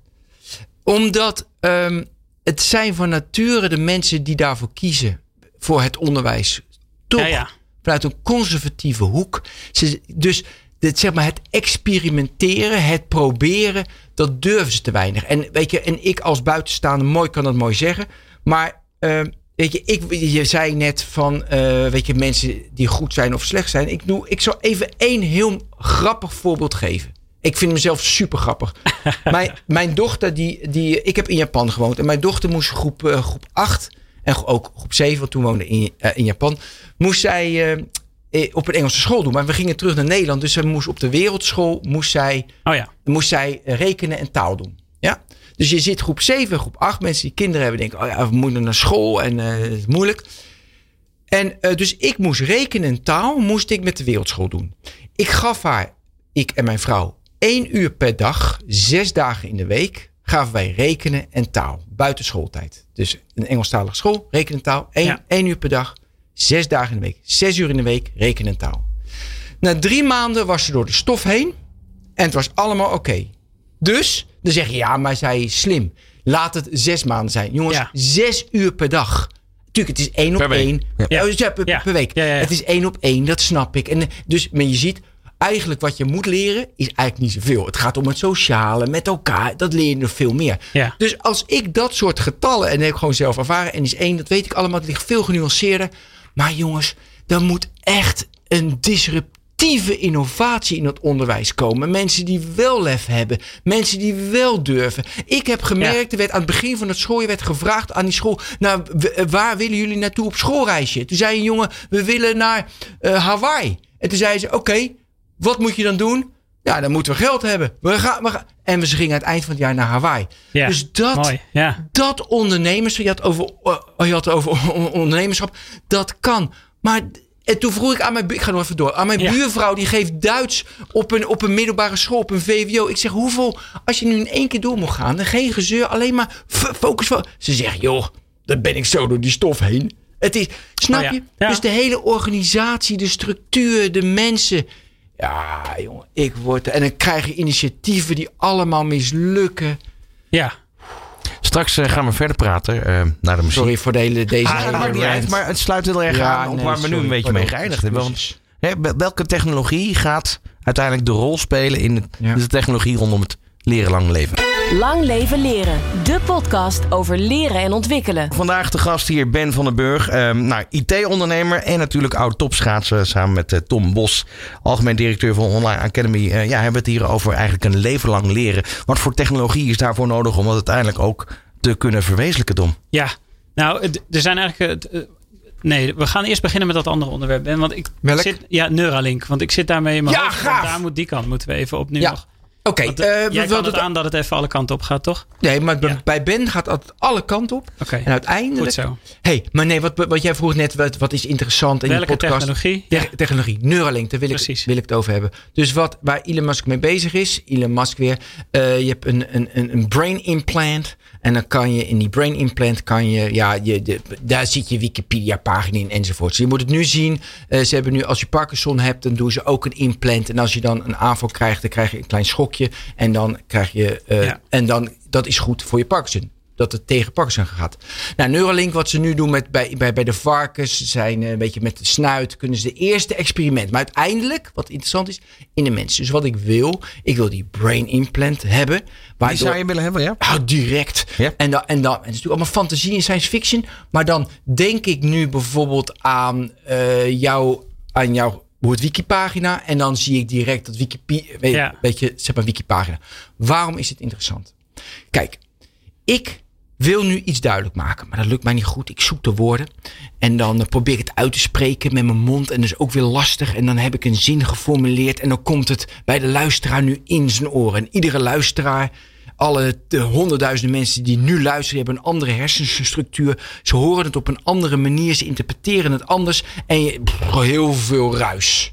Omdat ehm, het zijn van nature de mensen die daarvoor kiezen. Voor het onderwijs. Toch Ja, ja. vanuit een conservatieve hoek. Ze, dus dit, zeg maar, het experimenteren, het proberen, dat durven ze te weinig. En weet je, en ik als buitenstaander, mooi kan dat mooi zeggen. Maar ehm, weet je, ik, je zei net van, eh, weet je, mensen die goed zijn of slecht zijn. Ik, doe, ik zal even één heel grappig voorbeeld geven. Ik vind mezelf super grappig. mijn, mijn dochter, die, die, ik heb in Japan gewoond. En mijn dochter moest groep, eh, groep 8 en ook groep 7, want toen woonde in, eh, in Japan. Moest zij eh, op een Engelse school doen. Maar we gingen terug naar Nederland. Dus zij moest op de wereldschool moest zij, Oh ja. moest zij rekenen en taal doen. Ja? Dus je zit groep 7, groep 8. Mensen die kinderen hebben denken, oh ja, we moeten naar school en het is moeilijk. En dus ik moest rekenen en taal moest ik met de wereldschool doen. Ik gaf haar, ik en mijn vrouw, één uur per dag, zes dagen in de week, gaven wij rekenen en taal. Buiten schooltijd. Dus een Engelstalige school, rekenen en taal, één, Ja. één uur per dag, zes dagen in de week. Zes uur in de week, rekenen en taal. Na drie maanden was ze door de stof heen en het was allemaal oké. Dus, dan zeg je, ja, maar zij is slim. Laat het zes maanden zijn. Jongens, Ja. zes uur per dag. Tuurlijk, het is één op Per week. één. Ja. Ja. ja, per, Ja. per week. Ja, ja, ja. Het is één op één, dat snap ik. En, eh, dus, maar je ziet, eigenlijk wat je moet leren, is eigenlijk niet zoveel. Het gaat om het sociale, met elkaar. Dat leer je nog veel meer. Ja. Dus als ik dat soort getallen, en dat heb ik gewoon zelf ervaren, en is één, dat weet ik allemaal, het ligt veel genuanceerder. Maar jongens, er moet echt een disruptieve innovatie in het onderwijs komen. Mensen die wel lef hebben, mensen die wel durven. Ik heb gemerkt, er werd aan het begin van het schooljaar werd gevraagd aan die school, nou, eh, waar willen jullie naartoe op schoolreisje? Toen zei een jongen, we willen naar eh, Hawaii. En toen zei ze, oké, wat moet je dan doen? Ja, dan moeten we geld hebben. We gaan, we gaan. En we gingen aan het eind van het jaar naar Hawaii. Ja, dus dat, mooi. Ja. dat ondernemerschap, je had over, eh, je had over ondernemerschap, dat kan. Maar en toen vroeg ik aan mijn, ik ga nog even door, aan mijn Ja. buurvrouw, die geeft Duits op een, op een middelbare school, op een VWO. Ik zeg, hoeveel, als je nu in één keer door moet gaan, dan geen gezeur, alleen maar focus. fo- Ze zegt, joh, dan ben ik zo door die stof heen. Het is, snap Oh ja. je? Ja. Dus de hele organisatie, de structuur, de mensen. Ja, jongen, ik word. En dan krijg je initiatieven die allemaal mislukken. Ja. Straks eh, gaan we verder praten eh, naar de muziek. Sorry voor de hele, deze Ah, hele niet uit, maar het sluit heel erg Ja, aan op nee, waar we nu een beetje mee geëindigd hebben. Want hè, welke technologie gaat uiteindelijk de rol spelen in Ja. de technologie rondom het leren lang leven? Lang leven leren. De podcast over leren en ontwikkelen. Vandaag de gast hier Ben van den Burg, ehm, nou, IT-ondernemer en natuurlijk oud topschaatser samen met eh, Tom Bos, algemeen directeur van Online Academy. Eh, ja, hebben we het hier over eigenlijk een leven lang leren. Wat voor technologie is daarvoor nodig om dat uiteindelijk ook te kunnen verwezenlijken, Tom? Ja. Nou, er zijn eigenlijk... eh, Nee, we gaan eerst beginnen met dat andere onderwerp. Ben, want ik zit, ja, Neuralink. Want ik zit daarmee in mijn Ja, hoofd. gaaf! Daar moet die kant moeten we even op nu Ja. nog. Oké, Want, eh, eh, jij kan het aan dat het even alle kanten op gaat, toch? Nee, maar bij- Ja. bij Ben gaat dat alle kanten op. Oké, En uiteindelijk. goed zo. hey, maar nee, wat, wat jij vroeg net, wat, wat is interessant in Welke je podcast? technologie? Te- Ja. Technologie, Neuralink, daar wil ik, wil ik het over hebben. Dus wat, waar Elon Musk mee bezig is, Elon Musk weer, eh, je hebt een, een, een, een brain implant. En dan kan je in die brain implant, kan je, ja, je, de, daar zit je Wikipedia pagina in enzovoort. Dus je moet het nu zien. Ze hebben nu, als je Parkinson hebt, dan doen ze ook een implant. En als je dan een aanval krijgt, dan krijg je een klein schokje. En dan krijg je, eh, Ja. en dan, dat is goed voor je Parkinson dat het tegen Parkinson gaat. Nou, Neuralink, wat ze nu doen met, bij, bij, bij de varkens, zijn eh, een beetje met de snuit, kunnen ze de eerste experiment. Maar uiteindelijk, wat interessant is, in de mens. Dus wat ik wil, ik wil die brain implant hebben. Die waardoor- zou je willen hebben, ja? Ah, direct. Ja. En, dan, en, dan, en het is natuurlijk allemaal fantasie en science fiction. Maar dan denk ik nu bijvoorbeeld aan eh jou, aan jouw het wikipagina. En dan zie ik direct dat Wikipedia, weet, Ja. weet je, zeg maar wikipagina. Waarom is het interessant? Kijk, ik wil nu iets duidelijk maken, maar dat lukt mij niet goed. Ik zoek de woorden en dan probeer ik het uit te spreken met mijn mond. En dat is ook weer lastig. En dan heb ik een zin geformuleerd en dan komt het bij de luisteraar nu in zijn oren. En iedere luisteraar, alle de honderdduizenden mensen die nu luisteren, hebben een andere hersenstructuur. Ze horen het op een andere manier, ze interpreteren het anders. En je, pff, heel veel ruis.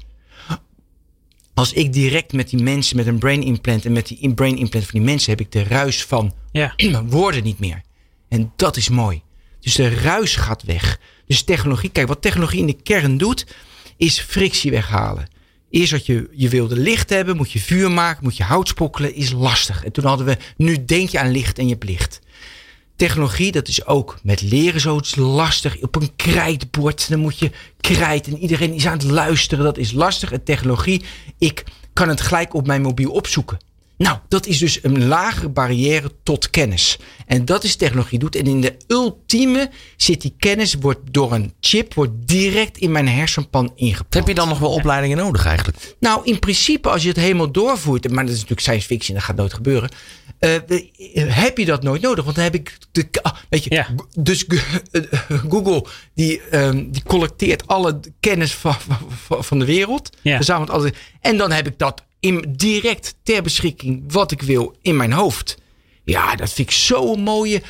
als ik direct met die mensen met een brain implant en met die brain implant van die mensen heb ik de ruis van Ja. woorden niet meer. En dat is mooi. Dus de ruis gaat weg. Dus technologie, kijk, wat technologie in de kern doet, is frictie weghalen. Eerst wat je, je wilde licht hebben, moet je vuur maken, moet je hout spokkelen, is lastig. En toen hadden we, nu denk je aan licht en je hebt licht. Technologie, dat is ook met leren zo. Lastig. Op een krijtbord, dan moet je krijt en iedereen is aan het luisteren. Dat is lastig. En technologie, ik kan het gelijk op mijn mobiel opzoeken. Nou, dat is dus een lagere barrière tot kennis. En dat is technologie doet. En in de ultieme zit die kennis, wordt door een chip, wordt direct in mijn hersenpan ingeplant. Heb je dan nog wel opleidingen nodig eigenlijk? Nou, in principe, als je het helemaal doorvoert, maar dat is natuurlijk science fiction, dat gaat nooit gebeuren. eh, heb je dat nooit nodig? Want dan heb ik de. ah, weet je, Ja. dus eh, Google die, ehm, die collecteert alle kennis van, van, van de wereld. Ja. Verzamelt alles. En dan heb ik dat in, direct ter beschikking wat ik wil in mijn hoofd. Ja, dat vind ik zo'n mooie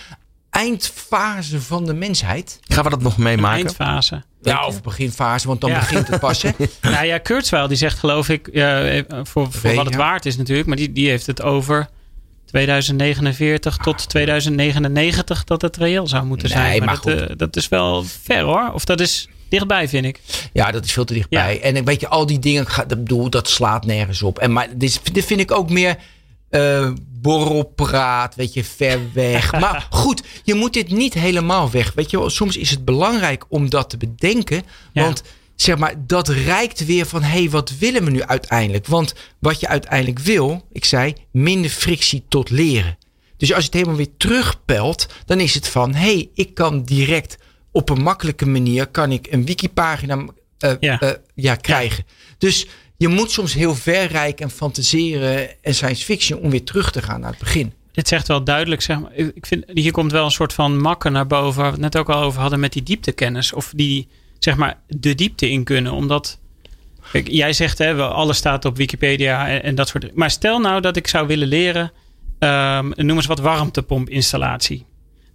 eindfase van de mensheid. Gaan we dat nog meemaken? Eindfase. Ja, of beginfase, want dan Ja. begint het pas. Hè? Nou ja, Kurzweil die zegt geloof ik, eh, voor, voor wat het ja. waard is natuurlijk, maar die, die heeft het over 2049 tot 2099 dat het reëel zou moeten Nee, zijn. maar dat, eh, dat is wel ver hoor. Of dat is dichtbij vind ik. Ja, dat is veel te dichtbij. En weet je, al die dingen, dat bedoel, dat slaat nergens op. En maar dit, dit vind ik ook meer eh borrelpraat, weet je, ver weg. maar goed, je moet dit niet helemaal weg. Weet je, soms is het belangrijk om dat te bedenken. Ja. Want zeg maar, dat reikt weer van, hé, hey, wat willen we nu uiteindelijk? Want wat je uiteindelijk wil, ik zei, minder frictie tot leren. Dus als je het helemaal weer terugpelt, dan is het van, hé, hey, ik kan direct op een makkelijke manier, kan ik een wikipagina eh, Ja. ja. ja, krijgen. Dus je moet soms heel ver reiken en fantaseren en science fiction om weer terug te gaan naar het begin. Dit zegt wel duidelijk, zeg maar. Ik vind, hier komt wel een soort van makken naar boven. Waar we het net ook al over hadden met die dieptekennis. Of die, zeg maar, de diepte in kunnen. Omdat, kijk, jij zegt, hè, alles staat op Wikipedia en, en dat soort Maar stel nou dat ik zou willen leren, ehm, noem eens wat warmtepomp-installatie.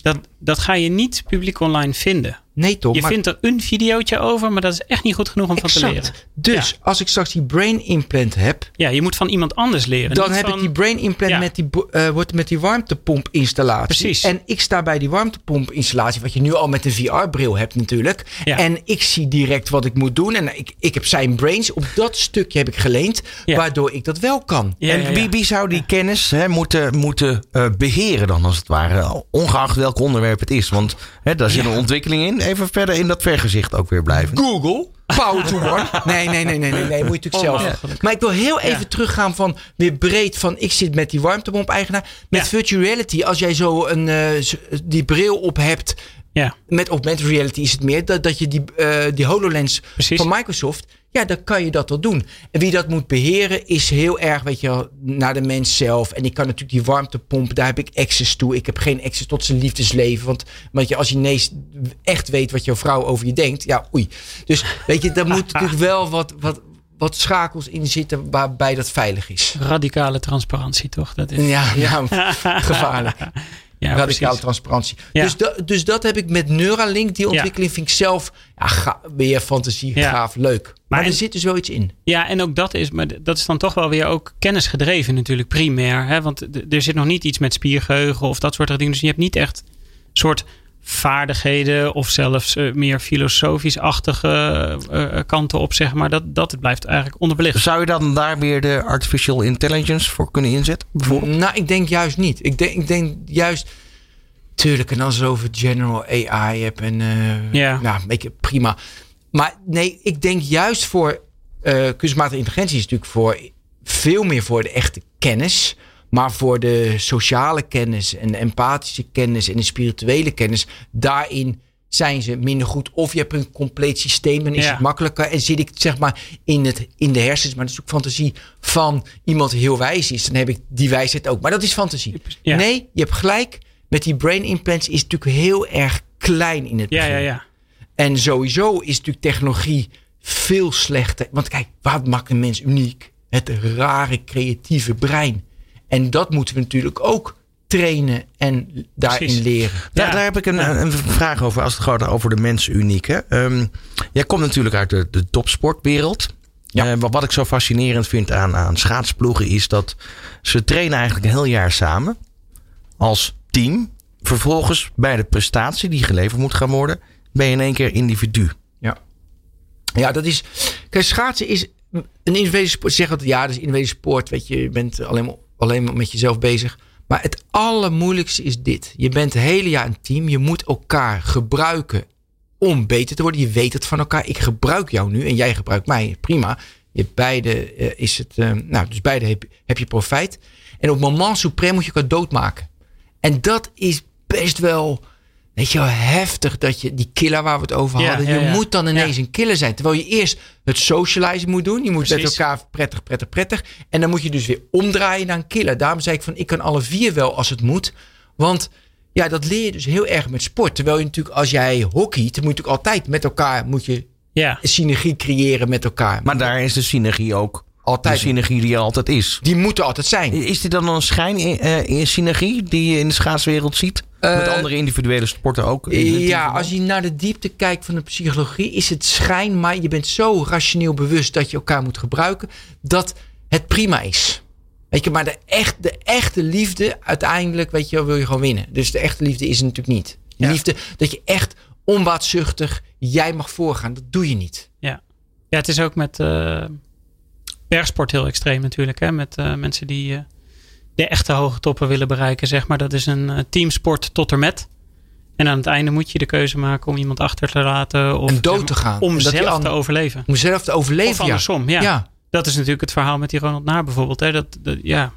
Dat, dat ga je niet publiek online vinden. Nee toch? Je maar vindt er een videootje over, maar dat is echt niet goed genoeg om van te leren. exact. Dus Ja. als ik straks die brain implant heb, Ja, je moet van iemand anders leren. dan heb van- ik die brain implant Ja. met die, eh, wordt met die warmtepomp installatie. Precies. En ik sta bij die warmtepomp installatie, wat je nu al met een VR-bril hebt natuurlijk. Ja. En ik zie direct wat ik moet doen. En ik, ik heb zijn brains. Op dat stukje heb ik geleend, Ja. waardoor ik dat wel kan. Ja, en ja, ja. Wie, wie zou die kennis hè, moeten, moeten eh, beheren dan als het ware? Ongeacht welk onderwerp het is. Want hè, daar zit een ontwikkeling in. Even verder in dat vergezicht ook weer blijven. Google. Power to one. Nee, nee, nee, nee, nee, nee. Moet je natuurlijk zelf. Maar ik wil heel even Ja. teruggaan van weer breed van ik zit met die warmtepomp-eigenaar. Met Ja. virtual reality, als jij zo een, eh, die bril op hebt. Ja, Met augmented reality is het meer dat, dat je die, eh, die HoloLens Precies. van Microsoft. Ja, dan kan je dat wel doen. En wie dat moet beheren is heel erg, weet je, naar de mens zelf. En ik kan natuurlijk die warmtepomp, daar heb ik access toe. Ik heb geen access tot zijn liefdesleven. Want, want je, als je ineens echt weet wat jouw vrouw over je denkt, ja, oei. Dus weet je, daar moet natuurlijk wel wat, wat, wat schakels in zitten waarbij dat veilig is. radicale transparantie toch? Dat is, Ja, ja gevaarlijk. Ja, radicale precies. transparantie. Ja. Dus, da- dus dat heb ik met Neuralink. Die ontwikkeling vind ik zelf ja, ga, weer fantasie, gaaf, leuk. Maar, Maar er en- zit dus wel iets in. Ja, en ook dat is, maar dat is dan toch wel weer ook kennisgedreven natuurlijk, primair. Hè? Want er zit nog niet iets met spiergeheugen of dat soort dingen. Dus je hebt niet echt soort vaardigheden of zelfs eh, meer filosofisch-achtige eh, eh, kanten op, zeg maar. Dat, dat blijft eigenlijk onderbelicht. Zou je dan daar weer de artificial intelligence voor kunnen inzetten? Bijvoorbeeld? Nou, ik denk juist niet. Ik denk, ik denk juist... Tuurlijk, en als je het over general AI hebt en... Ja. Nou, prima. Maar nee, ik denk juist voor... eh kunstmatige intelligentie is natuurlijk voor... Veel meer voor de echte kennis... Maar voor de sociale kennis en de empathische kennis en de spirituele kennis, daarin zijn ze minder goed. Of je hebt een compleet systeem, dan is Ja. het makkelijker. En zit ik zeg maar in, het, in de hersens, maar dat is ook fantasie van iemand die heel wijs is. Dan heb ik die wijsheid ook. Maar dat is fantasie. Ja. Nee, je hebt gelijk. Met die brain implants is het natuurlijk heel erg klein in het Ja, begin. ja, ja. En sowieso is natuurlijk technologie veel slechter. Want kijk, wat maakt een mens uniek? Het rare creatieve brein. En dat moeten we natuurlijk ook trainen en daarin Precies. leren. Daar, Ja. daar heb ik een, een vraag over als het gaat over de mens uniek. Hè? Ehm, jij komt natuurlijk uit de, de topsportwereld. Ja. wat, wat ik zo fascinerend vind aan, aan schaatsploegen is dat ze trainen eigenlijk een heel jaar samen als team. Vervolgens bij de prestatie die geleverd moet gaan worden, ben je in één keer individu. Ja, ja dat is. Kijk, schaatsen is een individuele sport. Zeg dat ja, dat is een individuele sport. Weet je, je bent alleen maar, alleen maar met jezelf bezig. Maar het allermoeilijkste is dit. Je bent het hele jaar een team. Je moet elkaar gebruiken om beter te worden. Je weet het van elkaar. Ik gebruik jou nu en jij gebruikt mij. Prima. Je beide uh, is het. Uh, nou, dus beide heb, heb je profijt. En op moment suprem moet je elkaar doodmaken. En dat is best wel. Weet je wel, heftig dat je die killer waar we het over hadden. Ja, je moet dan ineens een killer zijn. Terwijl je eerst het socializen moet doen. Je moet Precies. met elkaar prettig, prettig, prettig. En dan moet je dus weer omdraaien naar een killer. Daarom zei ik van ik kan alle vier wel als het moet. Want ja, dat leer je dus heel erg met sport. Terwijl je natuurlijk als jij hockeyt, moet je natuurlijk altijd met elkaar moet je ja. synergie creëren met elkaar. Maar daar is de synergie ook altijd. De synergie die er altijd is. Die moet er altijd zijn. Is dit dan een schijn in, uh, synergie die je in de schaatswereld ziet? Uh, met andere individuele sporten ook? Ja, als je naar de diepte kijkt van de psychologie, is het schijn, maar je bent zo rationeel bewust dat je elkaar moet gebruiken, dat het prima is. Weet je, maar de, echt, de echte liefde, uiteindelijk, weet je, wil je gewoon winnen. Dus de echte liefde is het natuurlijk niet. De liefde, dat je echt onbaatzuchtig, jij mag voorgaan, dat doe je niet. Ja, ja het is ook met uh, bergsport heel extreem natuurlijk. Hè? Met uh, mensen die uh, de echte hoge toppen willen bereiken, zeg maar. Dat is een teamsport tot er met. En aan het einde moet je de keuze maken om iemand achter te laten. Of, en dood te gaan. Om zelf te overleven. Om zelf te overleven, of andersom, ja. ja dat is natuurlijk het verhaal met die Ronald Naar bijvoorbeeld. Hè? Dat, dat, ja,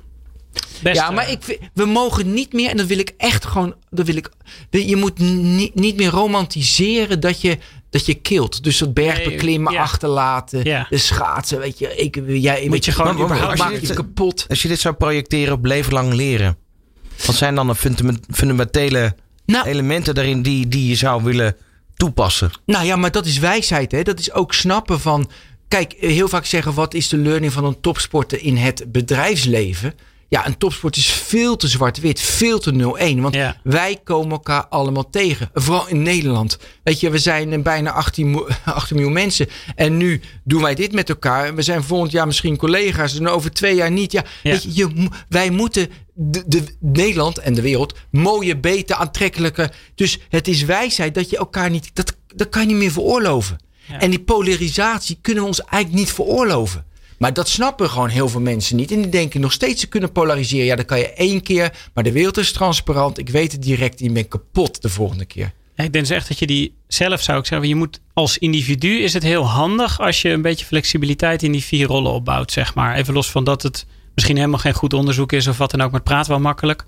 Best, ja, maar ik, we mogen niet meer, en dat wil ik echt gewoon, dat wil ik, je moet niet, niet meer romantiseren dat je, dat je kilt. Dus het bergbeklimmen nee, achterlaten, ja. de schaatsen, weet je. Ik, jij, moet je, je gewoon überhaupt maak je kapot. Als je dit zou projecteren op leven lang leren, wat zijn dan de fundamentele nou, elementen daarin die, die je zou willen toepassen? Nou ja, maar dat is wijsheid, hè. Dat is ook snappen van Kijk, eh, heel vaak zeggen wat is de learning van een topsporter in het bedrijfsleven? Ja, een topsport is veel te zwart-wit, veel te 0-1. Want wij komen elkaar allemaal tegen. Vooral in Nederland. Weet je, we zijn bijna 18, 18 miljoen mensen. En nu doen wij dit met elkaar. We zijn volgend jaar misschien collega's. En over twee jaar niet. Ja, Weet je, je, wij moeten de, de, Nederland en de wereld mooie, beter, aantrekkelijker. Dus het is wijsheid dat je elkaar niet. Dat, dat kan je niet meer veroorloven. En die polarisatie kunnen we ons eigenlijk niet veroorloven. Maar dat snappen gewoon heel veel mensen niet. En die denken nog steeds ze kunnen polariseren. Ja, dat kan je één keer. Maar de wereld is transparant. Ik weet het direct. Je bent kapot de volgende keer. ik denk dus echt dat je die zelf zou ik zeggen. Je moet als individu is het heel handig als je een beetje flexibiliteit in die vier rollen opbouwt. Zeg maar. Even los van dat het misschien helemaal geen goed onderzoek is of wat dan ook. Maar het praat wel makkelijk.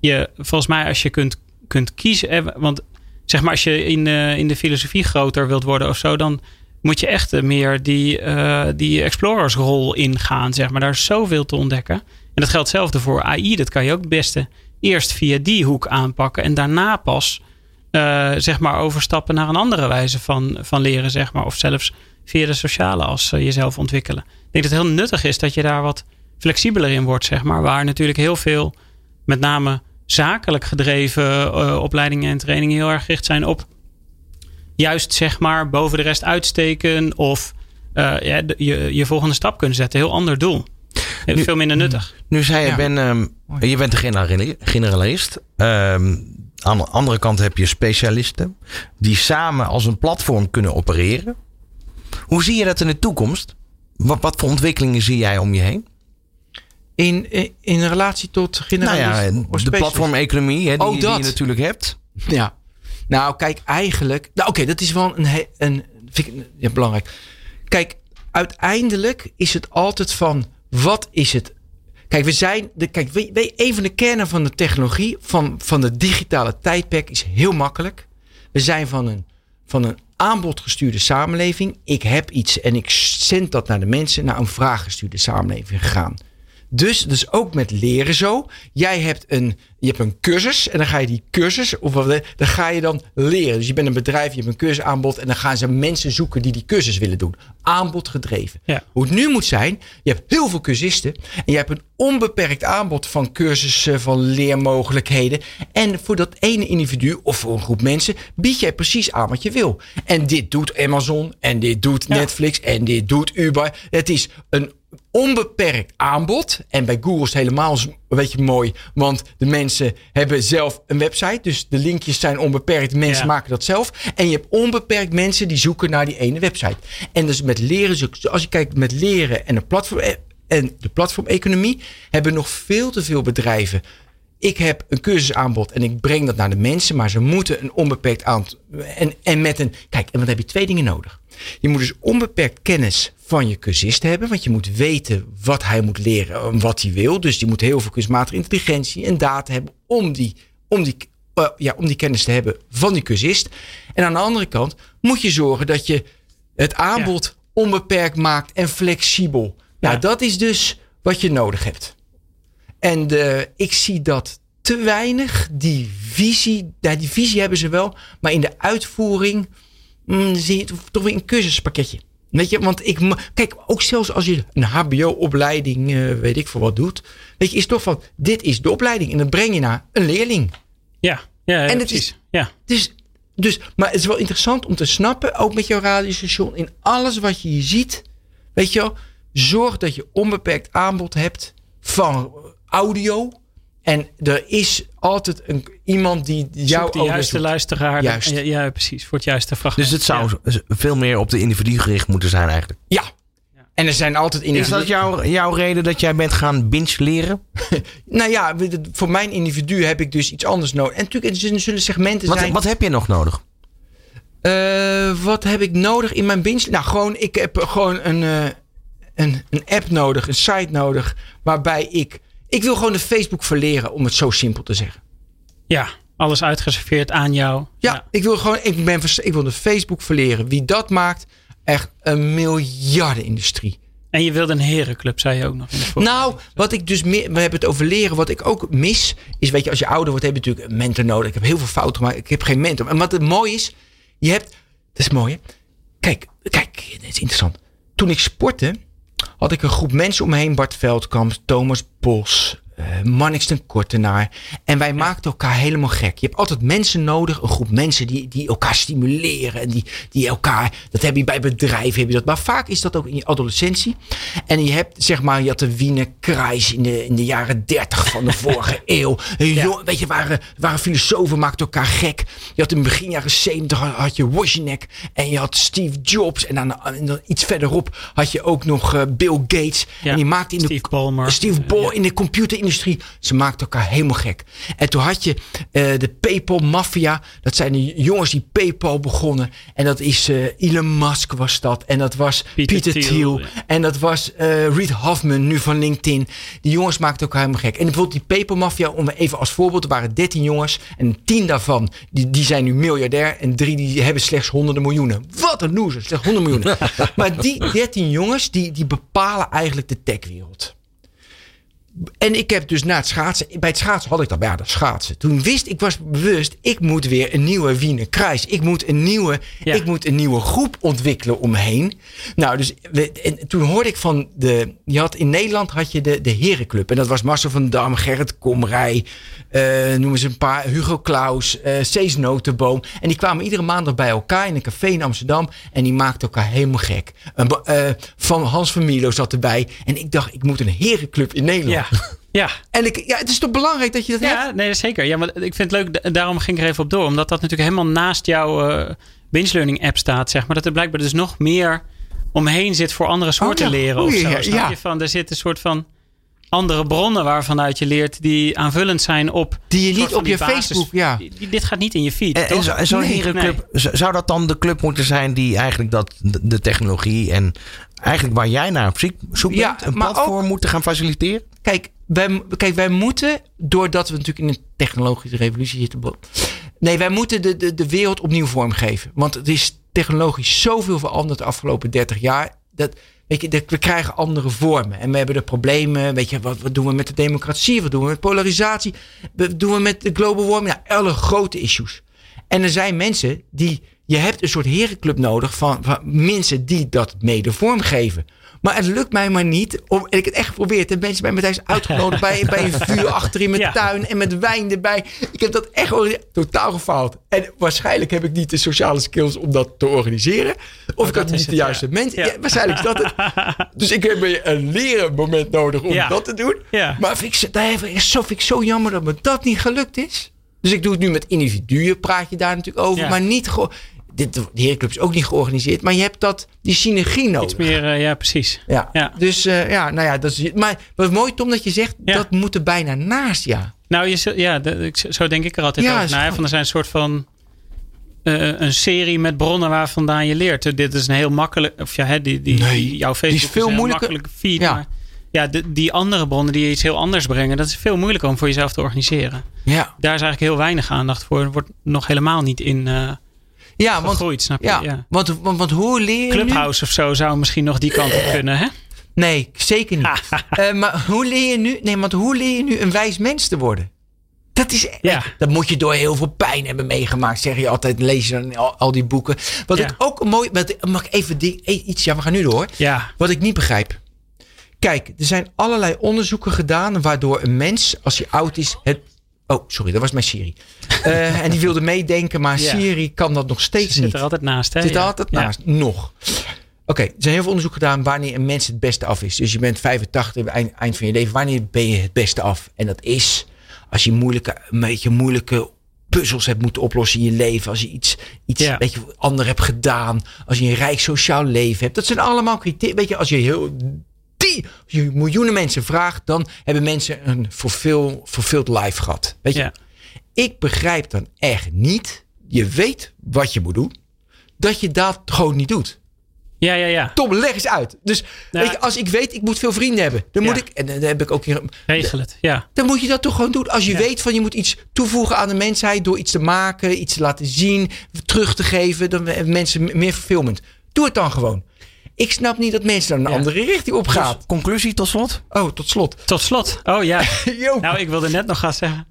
Je, volgens mij als je kunt, kunt kiezen. Want zeg maar, als je in, uh, in de filosofie groter wilt worden of zo, dan moet je echt meer die, uh, die explorersrol ingaan. Zeg maar. Daar is zoveel te ontdekken. En dat geldt hetzelfde voor AI. Dat kan je ook het beste eerst via die hoek aanpakken. En daarna pas uh, zeg maar overstappen naar een andere wijze van, van leren. Zeg maar. Of zelfs via de sociale as jezelf ontwikkelen. Ik denk dat het heel nuttig is dat je daar wat flexibeler in wordt. Zeg maar. Waar natuurlijk heel veel, met name zakelijk gedreven opleidingen en trainingen heel erg gericht zijn op juist zeg maar boven de rest uitsteken of uh, ja, je, je volgende stap kunnen zetten. Heel ander doel. Nu, veel minder nuttig. Nu zei je, ben, um, je bent een generalist. Um, aan de andere kant heb je specialisten die samen als een platform kunnen opereren. Hoe zie je dat in de toekomst? Wat, wat voor ontwikkelingen zie jij om je heen? In, in, relatie tot generalisten? Nou ja, de platformeconomie hè, die, oh, die, je natuurlijk hebt. Ja. Nou, kijk, eigenlijk... Nou, oké, dat is wel een... een belangrijk. Kijk, uiteindelijk is het altijd van... Wat is het... Kijk, we zijn... De, kijk, we, een van de kernen van de technologie... Van, van de digitale tijdperk is heel makkelijk. We zijn van een, van een aanbodgestuurde samenleving. Ik heb iets en ik zend dat naar de mensen... naar een vraaggestuurde samenleving gegaan. Dus, dus ook met leren zo. Jij hebt een, je hebt een cursus en dan ga je die cursus, of wat, dan ga je dan leren. Dus je bent een bedrijf, je hebt een cursusaanbod en dan gaan ze mensen zoeken die die cursus willen doen. Aanbod gedreven. Ja. Hoe het nu moet zijn, je hebt heel veel cursisten en je hebt een onbeperkt aanbod van cursussen, van leermogelijkheden. En voor dat ene individu of voor een groep mensen bied jij precies aan wat je wil. En dit doet Amazon en dit doet Ja. Netflix en dit doet Uber. Het is een onbeperkt aanbod. En bij Google is het helemaal een beetje mooi. Want de mensen hebben zelf een website. Dus de linkjes zijn onbeperkt. Mensen Ja. maken dat zelf. En je hebt onbeperkt mensen die zoeken naar die ene website. En dus met leren, als je kijkt met leren en de platform en de platformeconomie, hebben nog veel te veel bedrijven. Ik heb een cursusaanbod en ik breng dat naar de mensen, maar ze moeten een onbeperkt aantal. En, en met een. Kijk, en dan heb je twee dingen nodig. Je moet dus onbeperkt kennis van je cursist hebben, want je moet weten wat hij moet leren en wat hij wil. Dus die moet heel veel kunstmatige intelligentie en data hebben om die, om die, eh, ja, om die kennis te hebben van die cursist. En aan de andere kant moet je zorgen dat je het aanbod onbeperkt maakt en flexibel. Nou, Ja. dat is dus wat je nodig hebt. En de, ik zie dat te weinig. Die visie, ja, die visie hebben ze wel. Maar in de uitvoering mm, zie je het toch weer een cursuspakketje. Weet je, want ik, kijk, ook zelfs als je een HBO-opleiding, eh, weet ik voor wat doet. Weet je, is toch van, dit is de opleiding. En dan breng je naar een leerling. Ja, ja, ja En het precies. is- ja. Dus, dus, maar het is wel interessant om te snappen, ook met jouw radiostation, in alles wat je hier ziet, weet je wel, zorg dat je onbeperkt aanbod hebt van audio. En er is altijd een, iemand die jouw de juiste zoekt. luisteraar. Juist. Ja, ja, precies. Voor het juiste fragment. Dus het zou Ja. veel meer op de individu gericht moeten zijn eigenlijk. Ja. En er zijn altijd Is individuen. dat jouw, jouw reden dat jij bent gaan binge leren? Nou ja, voor mijn individu heb ik dus iets anders nodig. En natuurlijk er zullen segmenten Wat, zijn. wat heb je nog nodig? Eh, wat heb ik nodig in mijn binge? Nou, gewoon, ik heb gewoon een, eh, een, een app nodig, een site nodig, waarbij ik. Ik wil gewoon de Facebook verleren, om het zo simpel te zeggen. Ja, alles uitgeserveerd aan jou. Ja, ik wil gewoon. Ik, ben, ik wil de Facebook verleren. Wie dat maakt, echt een miljardenindustrie. En je wilde een herenclub, zei je ook nog in. Nou, wat ik dus meer, we hebben het over leren. Wat ik ook mis, is weet je, als je ouder wordt, heb je natuurlijk een mentor nodig. Ik heb heel veel fouten gemaakt. Ik heb geen mentor. En wat het mooi is, je hebt, dat is mooi hè. Kijk, kijk, dit is interessant. Toen ik sportte, had ik een groep mensen om me. Bart Veldkamp, Thomas Bos, Mannix ten Kortenaar. En wij maakten elkaar helemaal gek. Je hebt altijd mensen nodig, een groep mensen die, die elkaar stimuleren. En die, die elkaar, dat heb je bij bedrijven, heb je dat. Maar vaak is dat ook in je adolescentie. En je hebt, zeg maar, je had de Wiener Kreis in de, in de jaren 30 van de vorige eeuw. Jong- weet je, waren, waren filosofen, maakten elkaar gek. Je had in begin jaren 70 had, je Wozniak en je had Steve Jobs. En dan, en dan iets verderop had je ook nog eh, Bill Gates. Ja, en die maakte in de Steve Ballmer. Steve Ball in de Ze maakten elkaar helemaal gek. En toen had je eh, de PayPal Mafia. Dat zijn de jongens die PayPal begonnen. En dat is eh, Elon Musk was dat. En dat was Peter Peter, Thiel. En dat was eh Reed Hoffman, nu van LinkedIn. Die jongens maakten elkaar helemaal gek. En bijvoorbeeld die PayPal Mafia, om even als voorbeeld. Er waren 13 jongens. En 10 daarvan, die, die zijn nu miljardair. En drie die hebben slechts honderden miljoenen. Wat een loser, slechts honderden miljoenen. maar die 13 jongens, die, die bepalen eigenlijk de techwereld. En ik heb dus na het schaatsen, bij het schaatsen had ik dat, ja, dat schaatsen. Toen wist ik, was bewust, ik moet weer een nieuwe Wiener Kruis. Ik moet een nieuwe, Ja. ik moet een nieuwe groep ontwikkelen om me heen. Nou, dus we, en toen hoorde ik van de, je had in Nederland had je de, de Herenclub. En dat was Marcel van Dam, Gerrit Komrij, eh noemen ze een paar, Hugo Claus, eh Cees Notenboom. En die kwamen iedere maandag bij elkaar in een café in Amsterdam. En die maakten elkaar helemaal gek. Eh, van Hans van Milo zat erbij. En ik dacht, ik moet een Herenclub in Nederland. Ja, ja. En ik, ja, het is toch belangrijk dat je dat hebt? Ja, nee, zeker. Ja, maar ik vind het leuk, da- daarom ging ik er even op door. Omdat dat natuurlijk helemaal naast jouw eh binge learning app staat, zeg maar. Dat er blijkbaar dus nog meer omheen zit voor andere soorten Oh ja. leren of zo. ja, Snap ja. je? Van, er zit een soort van andere bronnen waarvanuit je leert die aanvullend zijn op... Die je niet op je Facebook, ja. Dit gaat niet in je feed, En, zo'n Nee, herenclub, z- zou dat dan de club moeten zijn die eigenlijk dat, de, technologie en eigenlijk waar jij naar op zoek Ja, bent, een platform moeten gaan faciliteren? Kijk wij, kijk, wij moeten, doordat we natuurlijk in een technologische revolutie zitten. Nee, wij moeten de, de, de wereld opnieuw vormgeven. Want het is technologisch zoveel veranderd de afgelopen 30 jaar. dat, weet je, dat, we krijgen andere vormen. En we hebben de problemen. Weet je, wat, wat doen we met de democratie? Wat doen we met polarisatie? Wat doen we met de global warming? Ja, alle grote issues. En er zijn mensen die. Je hebt een soort herenclub nodig van, van mensen die dat mede vormgeven. Maar het lukt mij maar niet. Om, en ik heb het echt geprobeerd. En mensen bij me thuis uitgenodigd bij, bij een vuur achter in mijn Ja. tuin. En met wijn erbij. Ik heb dat echt totaal gefaald. En waarschijnlijk heb ik niet de sociale skills om dat te organiseren. Of ik dat had niet de juiste ja. mensen. Ja. Waarschijnlijk is dat het. Dus ik heb een leren moment nodig om dat te doen. Maar vind ik, zo- daar ik- vind ik zo jammer dat me dat niet gelukt is. Dus ik doe het nu met individuen, praat je daar natuurlijk over. Ja. Maar niet gewoon. Dit, de is ook niet georganiseerd. Maar je hebt dat, die synergie nodig. Iets meer, eh, ja, precies. Ja. Ja. Dus eh, ja, nou ja, dat is. Maar wat mooi, Tom, dat je zegt Ja. dat moet er bijna naast, ja. Nou, je, ja, de- zo denk ik er altijd Ja, over. is van, er zijn een soort van eh, een serie met bronnen waar vandaan je leert. Dit is een heel makkelijk, of ja, hè, die, die, Nee, jouw Facebook die is veel een heel moeilijker. makkelijke feed. Ja. Maar ja, de- die andere bronnen die iets heel anders brengen, dat is veel moeilijker om voor jezelf te organiseren. Ja, Daar is eigenlijk heel weinig aandacht voor. Er wordt nog helemaal niet in eh ja want, gegroeid, snap je? ja, Ja. Want, want, want hoe leer je nu? Clubhouse of zo zou misschien nog die kant op kunnen, hè? Nee, zeker niet. Eh, maar hoe leer je nu? Nee, want hoe leer je nu een wijs mens te worden? Dat is. Ja. Dat moet je door heel veel pijn hebben meegemaakt, zeg je altijd. Lees je dan al, al die boeken. Wat Ja. ik ook mooi. Wat, mag ik even die, eh, iets? Ja, we gaan nu door. Ja, Wat ik niet begrijp. Kijk, er zijn allerlei onderzoeken gedaan waardoor een mens, als hij oud is, het. Oh, sorry, dat was mijn Siri. Eh, en die wilde meedenken, maar Ja. Siri kan dat nog ze steeds zit niet. er altijd naast, hè? Zit er Ja. altijd Ja. naast. Nog. Oké, er zijn heel veel onderzoek gedaan wanneer een mens het beste af is. Dus je bent 85, eind, eind van je leven. Wanneer ben je het beste af? En dat is als je moeilijke, een beetje moeilijke puzzels hebt moeten oplossen in je leven. Als je iets, iets Ja. een beetje ander hebt gedaan. Als je een rijk sociaal leven hebt. Dat zijn allemaal criteria. Weet je, als je heel als je miljoenen mensen vraagt, dan hebben mensen een fulfill, fulfilled life gehad. Weet je, Ja. ik begrijp dan echt niet. Je weet wat je moet doen. Dat je dat gewoon niet doet. ja, ja, ja. Tom, leg eens uit. Dus Nou, weet je, als ik weet, ik moet veel vrienden hebben. Dan moet Ja. ik, en dan heb ik ook hier. Regel het. Ja. Dan moet je dat toch gewoon doen. Als je Ja. weet van je moet iets toevoegen aan de mensheid. Door iets te maken, iets te laten zien, terug te geven. Dan hebben mensen meer fulfillment. Doe het dan gewoon. Ik snap niet dat mensen dan een Ja. andere richting op gaan. Conclusie tot slot? Oh, tot slot. Tot slot. Oh ja. Nou, ik wilde net nog gaan zeggen.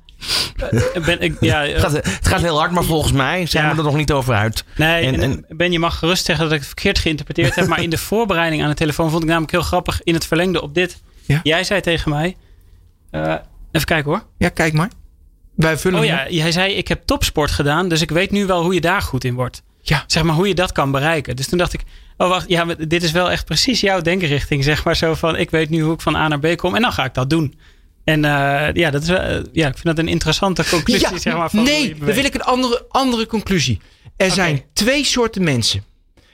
Eh, Ben, ik, ja, Het gaat, het gaat heel hard, maar volgens mij zijn Ja. we er nog niet over uit. Nee, En- en, en- Ben, je mag gerust zeggen dat ik het verkeerd geïnterpreteerd heb. Maar in de voorbereiding aan de telefoon vond ik namelijk heel grappig in het verlengde op dit. Ja. Jij zei tegen mij. eh, even kijken hoor. Ja, kijk maar. Wij vullen Oh ja, op. jij zei: Ik heb topsport gedaan. Dus ik weet nu wel hoe je daar goed in wordt. Ja. Zeg maar hoe je dat kan bereiken. Dus toen dacht ik: Oh wacht, ja, maar dit is wel echt precies jouw denkrichting. Zeg maar zo van: Ik weet nu hoe ik van A naar B kom. En dan ga ik dat doen. En eh, ja, dat is, wel, eh, ja, ik vind dat een interessante conclusie. zeg maar, van nee, dan wil ik een andere, andere conclusie. Er zijn twee soorten mensen.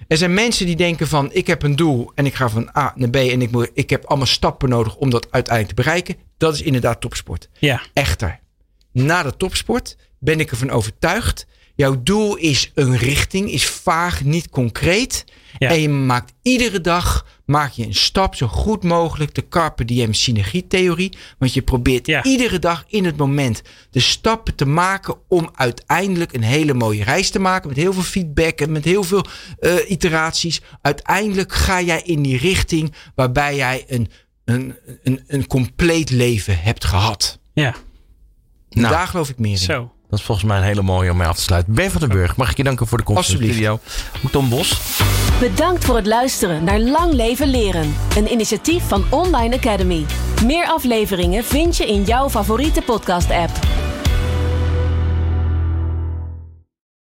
Er zijn mensen die denken van ik heb een doel en ik ga van A naar B en ik, moet, ik heb allemaal stappen nodig om dat uiteindelijk te bereiken. Dat is inderdaad topsport. Ja, Echter, na de topsport ben ik ervan overtuigd. Jouw doel is een richting, is vaag, niet concreet. Ja. En je maakt iedere dag maak je een stap zo goed mogelijk. De Carpe Diem synergietheorie. Want je probeert Ja. iedere dag in het moment de stappen te maken om uiteindelijk een hele mooie reis te maken. Met heel veel feedback en met heel veel eh, iteraties. Uiteindelijk ga jij in die richting waarbij jij een, een, een, een compleet leven hebt gehad. ja. Nou. Daar geloof ik meer in. Zo. Dat is volgens mij een hele mooie om mee af te sluiten. Ben van den Burg, mag ik je danken voor de komst in de studio. Tom Bos. Bedankt voor het luisteren naar Lang Leven Leren. Een initiatief van Online Academy. Meer afleveringen vind je in jouw favoriete podcast-app.